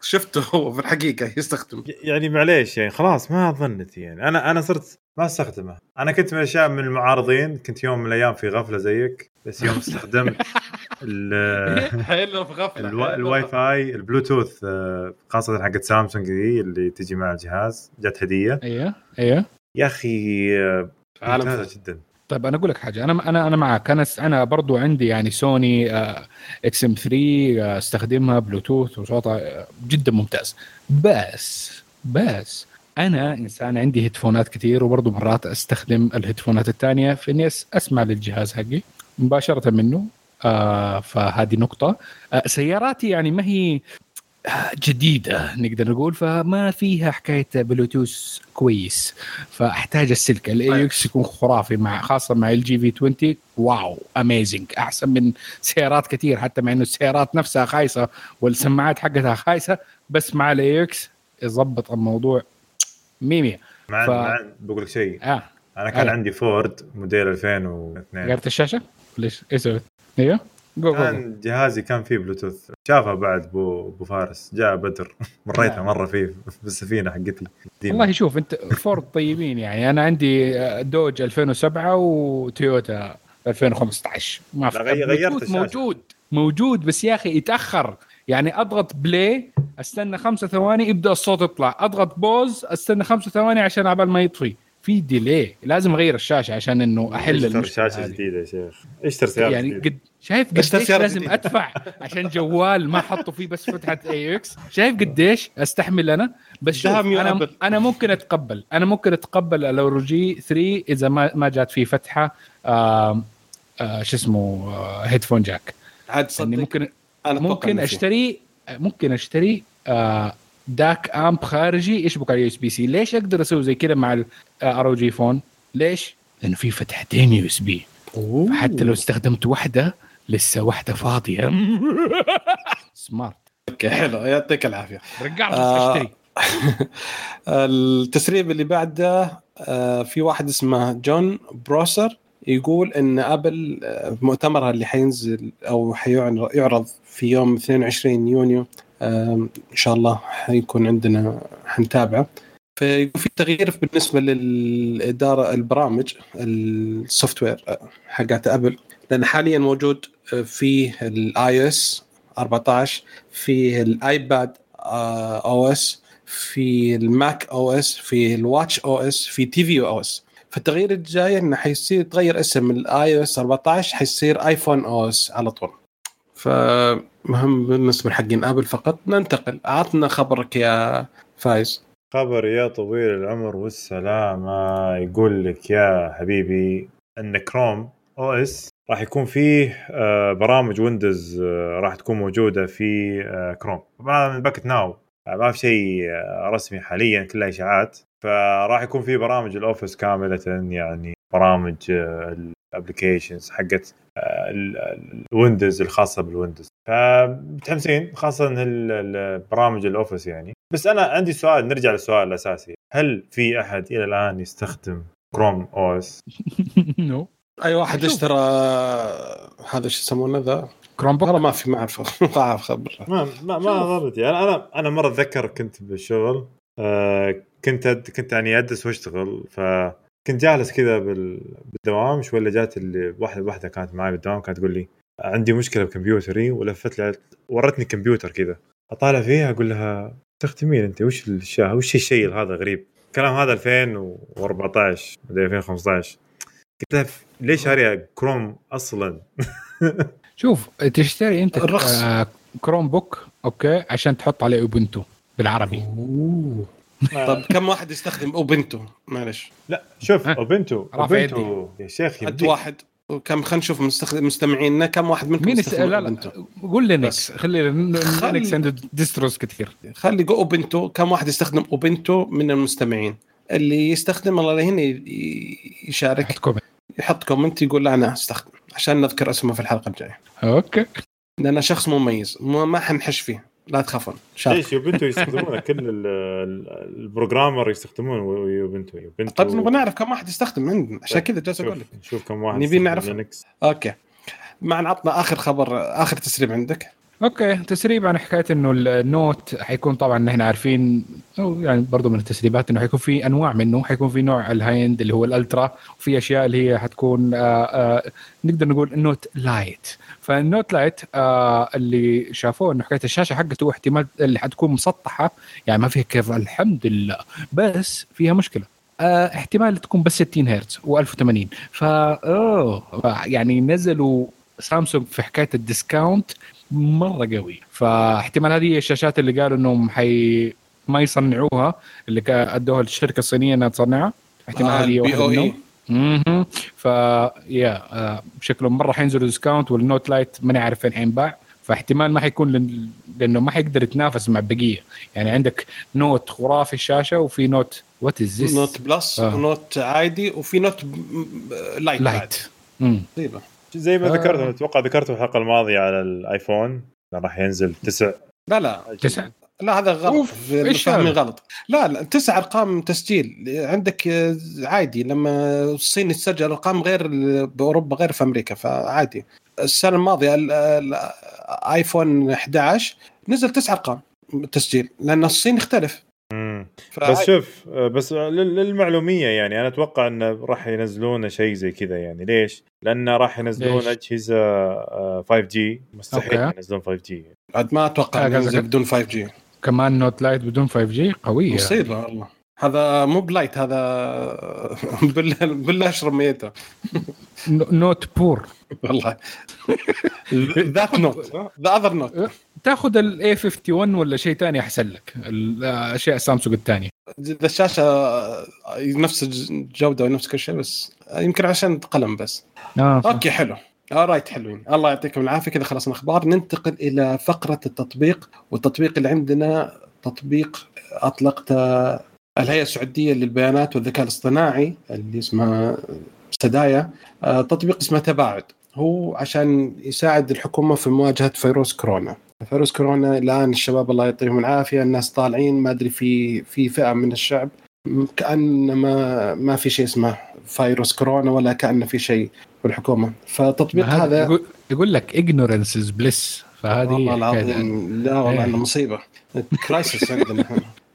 شفته هو في الحقيقة يستخدم. يعني معليش يعني خلاص ما ظنتي يعني. أنا أنا صرت ما استخدمه. أنا كنت من الاشياء من المعارضين. كنت يوم من الأيام في غفلة زيك. بس يوم استخدمت ال- حلو في غفلة. الوا- الواي فاي البلوتوث آه، خاصة حقت سامسونج دي اللي تجي مع الجهاز. جت هدية. أيوه أيوه. يا أخي آه، عالم ممتازة جدا. طيب أنا أقول لك حاجة أنا أنا أنا معك أنا أنا برضو عندي يعني Sony XM3 أستخدمها بلوتوث وصوتها آه، جدا ممتاز. بس بس أنا إنسان عندي هيدفونات كثير وبرضو مرات أستخدم الهيدفونات الثانية في إني أسمع للجهاز حقي مباشرة منه آه فهذه نقطة. آه سياراتي يعني ما هي آه، جديدة نقدر نقول فما فيها حكاية بلوتوث كويس. فأحتاج السلك. الاي طيب. إكس يكون خرافي مع خاصة مع الجي في 20 واو اميزنج أحسن من سيارات كثير حتى مع إنه السيارات نفسها خايسة والسماعات حقتها خايسة بس مع الاي إكس يظبط الموضوع ميمية مع ف- بقول لك شيء. آه. أنا كان أيوة. عندي فورد موديل 2002 غيرت الشاشة؟ ليش؟ إيش سويت؟ أيوه. جو. كان جهازي كان فيه بلوتوث. شافها بعد بو ابو فارس. جاء بدر. مريتها نعم. مرة فيه بالسفينة حقتي. والله شوف انت فورد طيبين يعني. أنا عندي آه، دوج 2007 وتويوتا 2015 ما في غيرت. موجود موجود بس يا أخي يتأخر. يعني أضغط play أستنى خمسة ثواني يبدأ الصوت يطلع. أضغط pause أستنى خمسة ثواني عشان عبال ما يطفي. في delay لازم أغير الشاشة عشان إنه أحل اشتري المشكلة شاشة. جديدة يا شيخ اشتري سياره يعني جديدة قد شايف قديش لازم جديدة. أدفع عشان جوال ما حطوا فيه بس فتحة AUX شايف قديش أستحمل أنا بس شوف أنا أبل. أنا ممكن أتقبل أنا ممكن أتقبل ال ROG 3 إذا ما ما جات فيه فتحة آه شو اسمه آه headphone jack عاد صدق ممكن أنا ممكن. اشتري ممكن أشتري آه DAC amp خارجي يشبك على USB-C؟ ليش أقدر أسوي زي كذا مع ال ROG Phone؟ ليش؟ لأنه في فتحتين USB. حتى لو استخدمت واحدة لسه واحدة فاضية. smart okay حلو. يعطيك العافية. رجع بس آه. اشتري. التسريب اللي بعده آه، في واحد اسمه جون بروسر يقول إن أبل آه، مؤتمرها اللي حينزل أو حيعرض في يوم 22 يونيو إن شاء الله حيكون عندنا حنتابعه. فيقول في تغيير بالنسبة للإدارة البرامج ال software آه، حقت أبل. لأن حاليا موجود فيه ال iOS 14 فيه ال iPad OS في ال macOS في ال watchOS في tvOS. فالتغيير الجاي إنه حيصير تغير اسم ال iOS 14 حيصير iPhone OS على طول. فمهم بالنسبة لحقين آبل فقط ننتقل. عطنا خبرك يا فايز. خبر يا طويل العمر والسلامة يقول لك يا حبيبي أن Chrome OS راح يكون فيه آه، برامج Windows آه، راح تكون موجودة في آه، كروم طبعا من but right now ما في شيء رسمي حاليا كلها إشاعات. فراح يكون في برامج ال Office كاملة يعني برامج ال applications حقت ال Windows الخاصة بال Windows. فمتحمسين خاصة البرامج ال Office يعني. بس أنا عندي سؤال نرجع للسؤال الأساسي. هل في أحد إلى الآن يستخدم Chrome OS؟ no أي واحد اشترى هذا شو يسمونه ذا؟ Chromebook والله ما في ما أعرف ما أعرف خبر ما ما ما ضرتي أنا أنا أنا مرة أتذكر كنت بالشغل آه كنت أد كنت يعني أدرس وأشتغل فكنت جالس كذا بال... بالدوام شوي اللي جات اللي واحدة واحدة كانت معي بالدوام كانت تقول لي عندي مشكلة بكمبيوتري ولفت لي ورتني كمبيوتر كذا. أطالع فيها أقول لها تختمين أنت وش الاشياء وش الشيء هذا غريب؟ الكلام هذا 2014 مدري 2015 قلت لها ليش شاريه كروم أصلا؟ شوف تشتري أنت الرخص. آه Chromebook okay عشان تحط عليه Ubuntu بالعربي. طب كم واحد يستخدم Ubuntu؟ معلش. لا شوف. Ubuntu Ubuntu يا شيخ قد يمديك واحد. وكم خلينا نشوف مستخدم مستمعينا كم واحد منكم مين يستخدم لا Ubuntu؟ لا قول Linux خلي خل- Linux عنده distros كثير. خلي جو Ubuntu. كم واحد يستخدم Ubuntu من المستمعين؟ اللي يستخدم الله هنا يشارك. حط comment يحط comment يقول لا أنا أستخدم عشان نذكر اسمه في الحلقة الجاية. okay. لأنه شخص مميز ما ما حنحش فيه. لا تخافون ليش Ubuntu يستخدمونه؟ كل ال- ال- ال programmer يستخدمون Ubuntu Ubuntu. طيب نبغى نعرف كم واحد يستخدم عندنا. عشان كذا جالس أقول لك. شوف, شوف كم واحد نبي نعرف. Linux okay. مع عطنا آخر خبر آخر تسريب عندك. okay تسريب عن حكاية إنه ال Note حيكون طبعا نحن عارفين أو يعني برضه من التسريبات إنه حيكون في أنواع منه. حيكون في نوع ال high end اللي هو ال Ultra وفي أشياء اللي هي حتكون آه آه نقدر نقول ال Note Lite. فال Note Lite آه اللي شافوه إنه حكاية الشاشة حقته احتمال اللي حتكون مسطحة يعني ما فيها curve الحمد لله. بس فيها مشكلة. آه احتمال تكون بس 60 هرتز و1080 فا أوه يعني نزلوا سامسونج في حكاية ال discount مرة قوي. فاحتمال هذه هي الشاشات اللي قالوا إنهم حي ما يصنعوها اللي أدوها للشركه الصينية إنها تصنعها. احتمال هذه هي بي أها ف يا آه، شكلهم مره حينزلوا ديسكاونت والنوت لايت ماني عارف فين حينباع فاحتمال ما حيكون لن... لأنه ما حيقدر يتنافس مع البقية. يعني عندك نوت خرافي الشاشة وفي نوت وات از ذس نوت بلس آه. ونوت عادي وفي نوت Lite. Lite امم زي ما. آه. ذكرت أتوقع ذكرت في الحلقة الماضية على ال iPhone راح ينزل تسع. لا لا. تسعة لا هذا غلط فاهمين؟ غلط لا لا تسع أرقام تسجيل عندك آه، عادي لما الصين تسجل أرقام غير بأوروبا غير في أمريكا فعادي السنة الماضية ال- ال- ال iPhone 11 نزل تسع أرقام تسجيل لأن الصين يختلف مم. فعادي. بس شوف آه، بس لل- للمعلومية يعني أنا أتوقع انه راح ينزلون شيء زي كذا يعني ليش؟ لأنه راح ينزلون ليش؟ أجهزة آه، 5G مستحيل أوكي. ينزلون 5G عاد ما أتوقع ينزل بدون 5 جي كمان نوت لايت بدون 5 جي؟ قوية. مصيبة والله. هذا مو بلايت هذا بالله بالله أشرب ميتة. ن- نوت بور. والله. ذات نوت ذا أذر نوت. تاخذ الاي 51 ولا شيء ثاني أحسن لك. الأشياء سامسونج الثانية إذا الشاشة نفس الجوده ونفس كل شيء بس يمكن عشان قلم بس. آه okay حلو. right حلوين. الله يعطيكم العافية. كذا خلصنا أخبار ننتقل إلى فقرة التطبيق والتطبيق اللي عندنا تطبيق اطلقته الهيئة السعودية للبيانات والذكاء الاصطناعي اللي اسمها سدايا. آه، تطبيق اسمه تباعد. هو عشان يساعد الحكومة في مواجهة فيروس كورونا. فيروس كورونا الآن الشباب الله يعطيهم العافية الناس طالعين ما أدري في في فئة من الشعب كان ما ما في شيء اسمه فيروس كورونا ولا كأن في شيء في الحكومة فالتطبيق هذا يقول, لك ignorance is bliss فهذه والله. العظيم لا والله إيه. إنه مصيبة كرايسس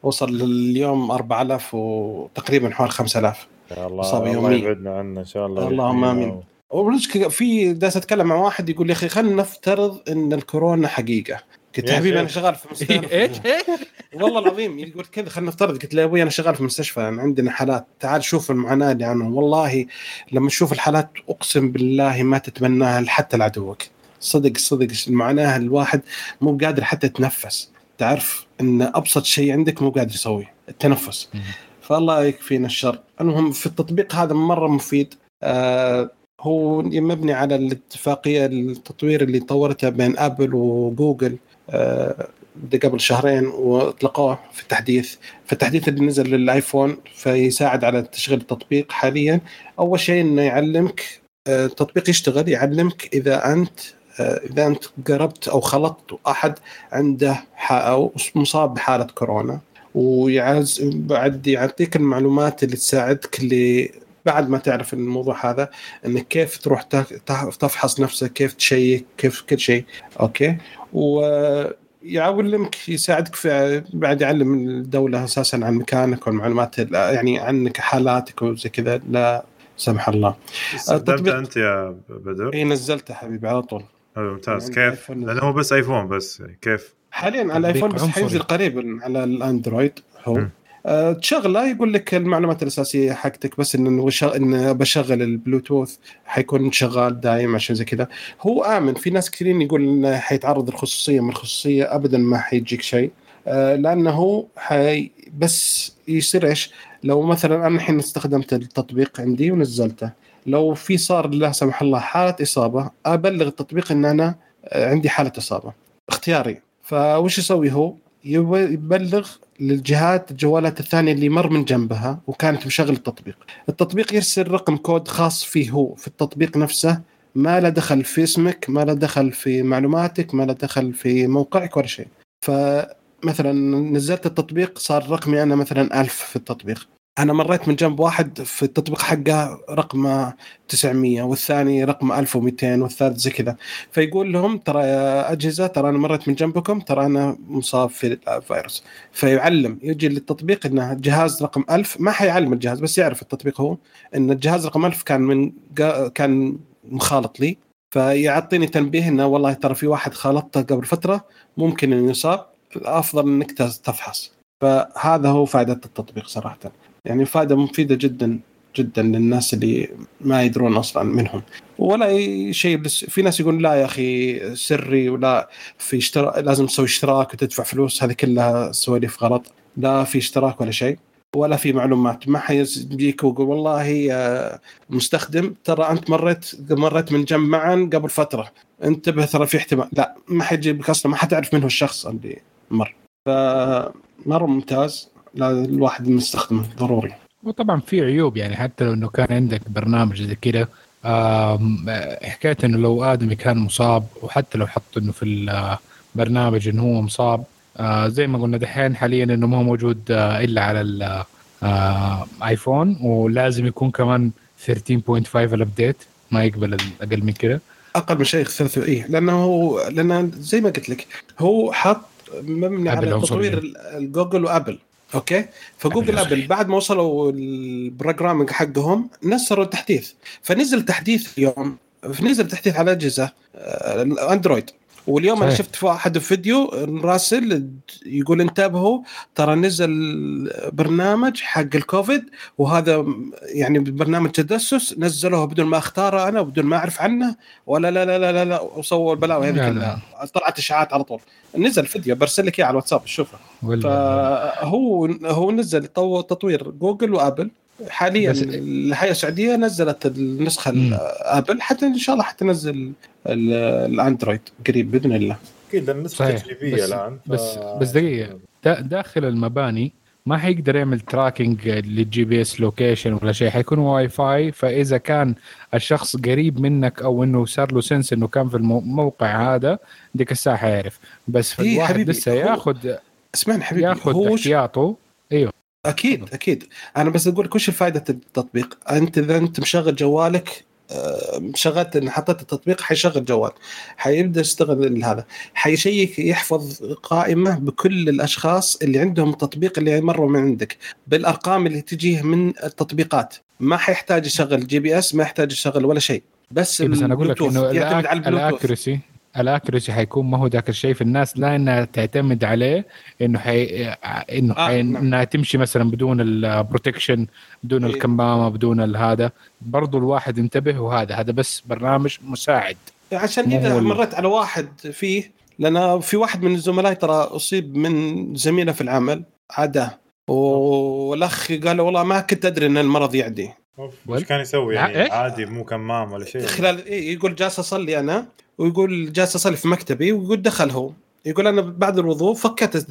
وصل اليوم 4000 وتقريبا حوالي 5000 يا الله إصابة الله. يبعدنا عنه إن شاء الله اللهم آمين. والمشكلة في جالس أتكلم مع واحد يقول يا أخي خلينا نفترض إن الكورونا حقيقة قلت حبيبي. أنا شغال في مستشفى. إيش؟ إيش؟ والله العظيم يقول كذا خلينا نفترض قلت له يا أبوي أنا شغال في مستشفى يعني عندنا حالات تعال شوف المعاناة اللي عنهم والله لما تشوف الحالات أقسم بالله ما تتمناها حتى لعدوك صدق صدق المعاناة الواحد مو قادر حتى يتنفس. تعرف إن أبسط شيء عندك مو قادر يسويه التنفس. فالله يكفينا الشر. المهم في التطبيق هذا مرة مفيد. آه هو مبني على الاتفاقية التطوير اللي طورتها بين أبل وجوجل. قبل شهرين واطلقوه في التحديث. فالتحديث اللي نزل للآيفون فيساعد على تشغيل التطبيق حاليا. أول شيء إنه يعلمك آه، التطبيق يشتغل يعلمك إذا أنت آه، إذا أنت قربت أو خلطت أحد عنده أو مصاب بحالة كورونا. ويعز بعد يعطيك المعلومات اللي تساعدك اللي بعد ما تعرف الموضوع هذا إنك كيف تروح تف- تفحص نفسك كيف تشيك كيف كل شيء. okay؟ ويعلمك يساعدك في بعد يعلم الدولة أساسا عن مكانك والمعلومات ال- يعني عنك حالاتك وزي كذا. لا سمح الله. استخدمت التطبيق- أنت يا بدر؟ اي نزلته حبيبي على طول. حلو ممتاز. عندي كيف؟ لأنه هو بس iPhone بس كيف؟ حاليا على ال iPhone بس. حينزل قريبا على ال Android هو. مم. أه تشغله يقول لك المعلومات الأساسية حقتك بس إن إن بشغل البلوتوث حيكون شغال دايم عشان زي كذا. هو آمن. في ناس كثيرين يقول إنه حيتعرض الخصوصية من الخصوصية ابدا ما حيجيك شيء. أه لأنه حي بس يصير إيش؟ لو مثلا أنا الحين استخدمت التطبيق عندي ونزلته لو في صار لا سمح الله حالة إصابة أبلغ التطبيق إن أنا آه، عندي حالة إصابة. اختياري. فوش يسوي هو؟ يب- يبلغ للجهات الجوالات الثانية اللي مر من جنبها وكانت مشغل التطبيق. التطبيق يرسل رقم كود خاص فيه هو. في التطبيق نفسه ما له دخل في اسمك ما له دخل في معلوماتك ما له دخل في موقعك ولا شيء. فمثلا نزلت التطبيق صار رقمي أنا مثلا ألف في التطبيق. أنا مريت من جنب واحد في التطبيق حقه رقمه 900 والثاني رقمه 1200 والثالث زي كذا. فيقول لهم ترى يا أجهزة ترى أنا مريت من جنبكم ترى أنا مصاب في الفيروس. فيعلم يجي للتطبيق إنه جهاز رقم 1000 ما حيعلم الجهاز بس يعرف التطبيق هو إن الجهاز رقم 1000 كان من كان مخالط لي. فيعطيني تنبيه إنه والله ترى في واحد خالطته قبل فترة ممكن إنه يصاب. الأفضل إنك تفحص. فهذا هو فائدة التطبيق صراحة. يعني فائدة مفيدة جدا جدا للناس اللي ما يدرون أصلا منهم. ولا أي شيء بس في ناس يقول لا يا أخي سري ولا في اشتراك لازم تسوي اشتراك وتدفع فلوس هذه كلها سواليف غلط. لا في اشتراك ولا شيء ولا في معلومات. ما حيجيك ويقول والله يا مستخدم ترى أنت مريت مريت من جنب معا قبل فترة. انتبه ترى في احتمال. لا ما حيجيبك أصلا ما حتعرف من هو الشخص اللي مر. فمره ممتاز. الواحد مستخدمه ضروري. وطبعا في عيوب يعني حتى لو إنه كان عندك برنامج زي آه، حكاية إنه لو آدمي كان مصاب وحتى لو حط إنه في البرنامج إنه هو مصاب آه، زي ما قلنا دحين حاليا إنه ما هو موجود آه، إلا على ال iPhone ولازم يكون كمان 13.5 ال update ما يقبل أقل من كده. أقل من شيء ثلاثة إيه لأنه هو لأنه زي ما قلت لك هو حط مبني على. تطوير ال Google و Apple okay؟ ف Google Apple بعد ما وصلوا ال programming حقهم نزلوا التحديث. فنزل تحديث اليوم نزل تحديث على أجهزة آه، أندرويد. واليوم أنا صحيح. شفت في واحد فيديو راسل يقول انتبهوا ترى نزل برنامج حق الكوفيد وهذا يعني برنامج تدسس نزلوه بدون ما أختاره أنا وبدون ما أعرف عنه ولا لا لا لا لا, لا وسووا البلاوي هذه كلها. طلعت إشاعات على طول. نزل فيديو برسل لك إياه على الواتساب شوفه. ولا فهو هو نزل طو- تطوير جوجل وآبل حاليا الهيئة السعودية نزلت النسخة. آبل حتى إن شاء الله حتنزل ال- ال Android قريب بإذن الله أكيد النسخة. تجريبية بس- الآن ف... بس- بس دقيقة. دا داخل المباني ما حيقدر يعمل tracking لل GPS location ولا شيء حيكون واي فاي فإذا كان الشخص قريب منك أو إنه صار له sense إنه كان في الموقع هذا ديك الساعة حيعرف بس في إيه الواحد لسه ياخذ اسمعني حبيبي ياخذ احتياطه. أكيد أكيد. أنا بس أقول لك وش فائده التطبيق. أنت إذا أنت مشغل جوالك آه، شغلت إن حطيت التطبيق حيشغل جوال. حيبدأ يشتغل هذا. حيشيك يحفظ قائمة بكل الأشخاص اللي عندهم التطبيق اللي مروا من عندك. بالأرقام اللي تجيه من التطبيقات. ما حيحتاج يشغل GPS ما يحتاج يشغل ولا شيء. بس إيه بس أنا أقول لك إنه يعتمد على البلوتوث. الاكريسي حيكون ما هو ذاك الشيء. في الناس لا إنها تعتمد عليه إنه حي... إنه آه، حي... نعم. إنها تمشي مثلا بدون البروتكشن بدون إيه. الكمامة بدون هذا. برضو الواحد ينتبه وهذا هذا بس برنامج مساعد. عشان إذا مريت على واحد فيه لأن في واحد من الزملاء ترى أصيب من زميلة في العمل عادة. والأخ قال والله ما كنت أدري إن المرض يعدي. إيش كان يسوي؟ يعني إيش؟ عادي مو كمام ولا شيء. خلال إيه يقول جالس أصلي أنا. ويقول جالس أصلي في مكتبي ويقول دخل هو. يقول أنا بعد الوضوء فكت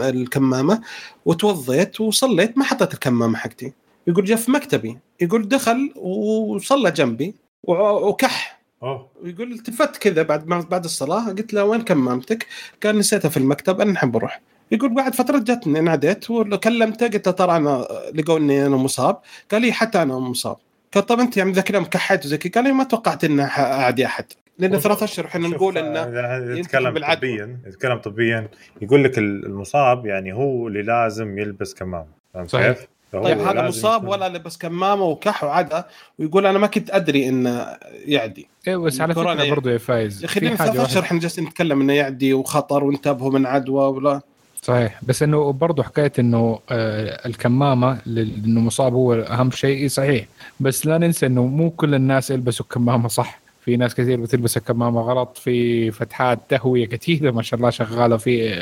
الكمامة وتوضيت وصليت ما حطيت الكمامة حقتي. يقول جاء في مكتبي. يقول دخل وصلى جنبي وكح. اوه ويقول التفت كذا بعد ما بعد الصلاة قلت له وين كمامتك؟ قال نسيتها في المكتب أنا نحب أروح يقول بعد فترة جتني ناديت وكلمته قلت له ترى أنا لقوا إني أنا مصاب. قال لي حتى أنا مصاب. قال طب أنت يعني ذا الكلام كحيت وزي كذا؟ قال لي ما توقعت إنه أعدي أحد. لأن ثلاث أشهر إحنا نقول انه ينتقل يتكلم. طبيا يتكلم طبيا يقول لك المصاب يعني هو اللي لازم يلبس كمامة فهمت صحيح. كيف؟ طيب هذا مصاب يكون- ولا لبس كمامة وكح وعدا ويقول أنا ما كنت أدري إنه يعدي إيه بس على فكرة برضو يا فايز يا أخي لنا ثلاث أشهر إحنا جالسين نتكلم إنه يعدي وخطر وانتبهوا من عدوى ولا صحيح بس إنه برضه حكاية إنه آه الكمامة لل- إنه مصاب هو أهم شيء إيه صحيح بس لا ننسى إنه مو كل الناس يلبسوا الكمامه صح في ناس كثير بتلبس الكمامة غلط في فتحات تهوية كثيرة ما شاء الله شغالة في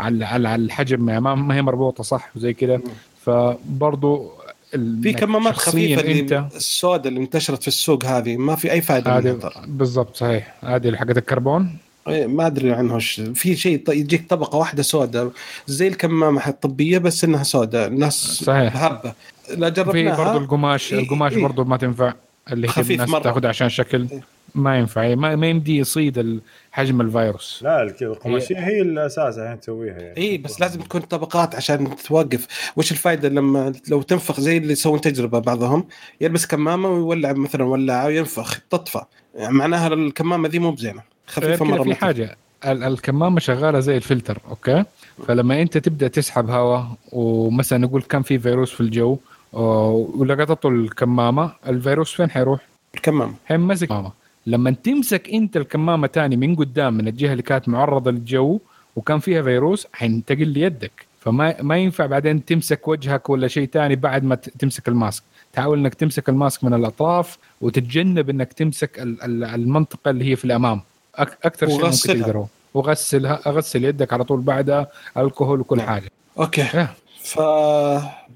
على على الحجم ما هي مربوطة صح وزي كذا فبرضه ال- في كمامات خفيفة أنت السوداء اللي انتشرت في السوق هذه ما في أي فائدة بالضبط صحيح هذه حقت الكربون إيه، ما أدري عنه في شيء يجيك طبقة واحدة سوداء زي الكمامة الطبيه بس إنها سوداء الناس صحيح. هربه لا في جربناها برضه القماش إيه، القماش إيه. برضه ما تنفع اللي هي خفيف الناس مرة. تاخذ عشان شكل إيه. ما ينفع. ما, ما يمدي يصيد حجم الفيروس. لا القماشية هي الأساس يعني تسويها يعني. اي بس لازم تكون طبقات عشان توقف وش الفائده لما لو تنفخ زي اللي يسوون تجربة بعضهم؟ يلبس كمامة ويولع مثلا ولاعة وينفخ تطفى. يعني معناها الكمامة ذي مو بزينة خفيفة كذا مرة في حاجة. ال- الكمامة شغالة زي الفلتر أوكي؟ فلما أنت تبدأ تسحب هواء ومثلا نقول كان في فيروس في الجو ولقطته الكمامة الفيروس فين حيروح؟ الكمامة. حينمسك الكمامه لما تمسك انت الكمامة تاني من قدام من الجهة اللي كانت معرضة للجو وكان فيها فيروس حينتقل ليدك فما ما ينفع بعدين تمسك وجهك ولا شيء تاني بعد ما تمسك ال mask تحاول إنك تمسك ال mask من الأطراف وتتجنب إنك تمسك ال- ال- المنطقة اللي هي في الأمام أكثر شيء ممكن. تقدره وغسلها أغسل يدك على طول بعدها الكحول وكل نعم. حاجة أوكي إيه. ف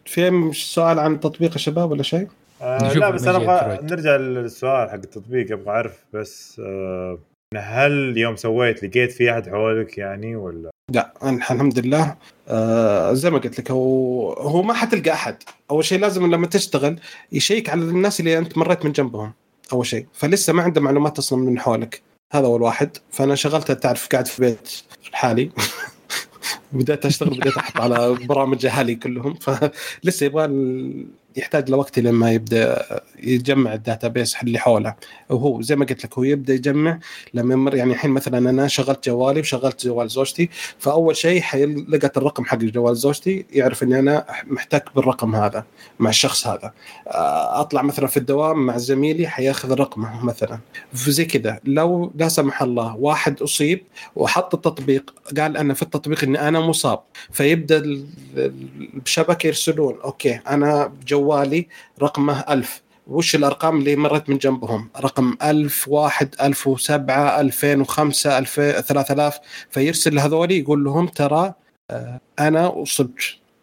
في سؤال عن تطبيق الشباب ولا شيء؟ آه نشوف لا بس أنا أبغى. نرجع للسؤال حق التطبيق أبغى أعرف بس آه هل يوم سويت لقيت في أحد حولك يعني ولا؟ لا الحمد لله. آه زي ما قلت لك هو هو ما حتلقى أحد. أول شيء لازم لما تشتغل يشيك على الناس اللي أنت مريت من جنبهم أول شيء. فلسه ما عنده معلومات أصلا من حولك. هذا أول واحد. فأنا شغلت تعرف قاعد في بيت لحالي بديت أشتغل بديت أحط على برامج أهلي كلهم. فلسه يبغى ال- يحتاج لوقت لما يبدأ يجمع ال database اللي حوله. وهو زي ما قلت لك هو يبدأ يجمع لما يمر يعني الحين مثلا أنا شغلت جوالي وشغلت جوال زوجتي فأول شيء حيلقط الرقم حق جوال زوجتي يعرف إني أنا محتك بالرقم هذا مع الشخص هذا. أطلع مثلا في الدوام مع زميلي حياخذ رقمه مثلا. زي كذا. لو لا سمح الله واحد أصيب وحط التطبيق قال أنا في التطبيق إني أنا مصاب فيبدأ ال- ال- الشبكة يرسلون أوكي أنا جوالي رقمه ألف. وش الأرقام اللي مرت من جنبهم؟ رقم 1000 1 1007 2005 2000 3000 فيرسل هذولي يقول لهم ترى آه، أنا اصبت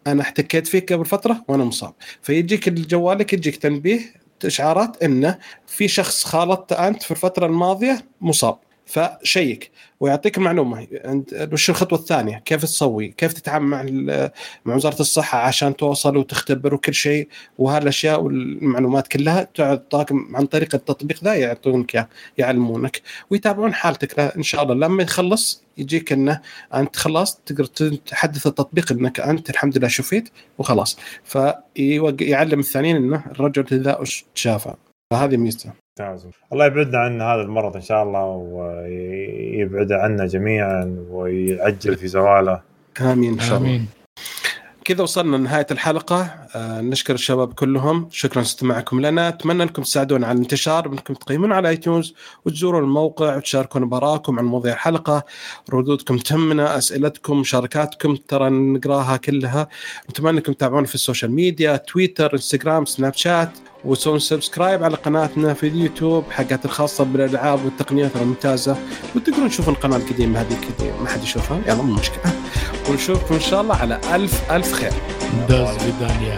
أنا احتكيت فيك قبل فترة وأنا مصاب. فيجيك جوالك يجيك تنبيه إشعارات إنه في شخص خالطت أنت في الفترة الماضية مصاب. فشيك. ويعطيك معلومة أنت وش الخطوة الثانية؟ كيف تسوي كيف تتعامل مع مع وزارة الصحة عشان توصل وتختبر وكل شيء؟ وهالأشياء والمعلومات كلها تعطاك عن طريق التطبيق ذا يعطونك إياه، يعلمونك ويتابعون حالتك. إن شاء الله لما يخلص يجيك إنه أنت خلاص تقدر تحدث التطبيق إنك أنت الحمد لله شفيت وخلاص. فيعلم الثانيين إنه الرجل ذا شافه. فهذه ميزته. ممتاز الله يبعدنا عن هذا المرض إن شاء الله ويبعد عنا جميعا ويعجل في زواله. آمين إن شاء الله. آمين. كذا وصلنا لنهاية الحلقة. آه نشكر الشباب كلهم. شكرا لاستماعكم لنا. أتمنى أنكم تساعدونا على الانتشار. بأنكم تقيمون على iTunes وتزورون الموقع وتشاركون بآراءكم عن مواضيع الحلقة. ردودكم تهمنا أسئلتكم مشاركاتكم ترى نقراها كلها. نتمنى أنكم تتابعونا في ال social media تويتر إنستغرام سناب شات. وتسوون subscribe على قناتنا في اليوتيوب حقت الخاصة بالألعاب والتقنيات الممتازة. وتقدرون تشوفون القناة القديمة هذيك ما حد يشوفها؟ يلا مو مشكلة. ونشوفكم إن شاء الله على ألف ألف خير. دوز بدانيا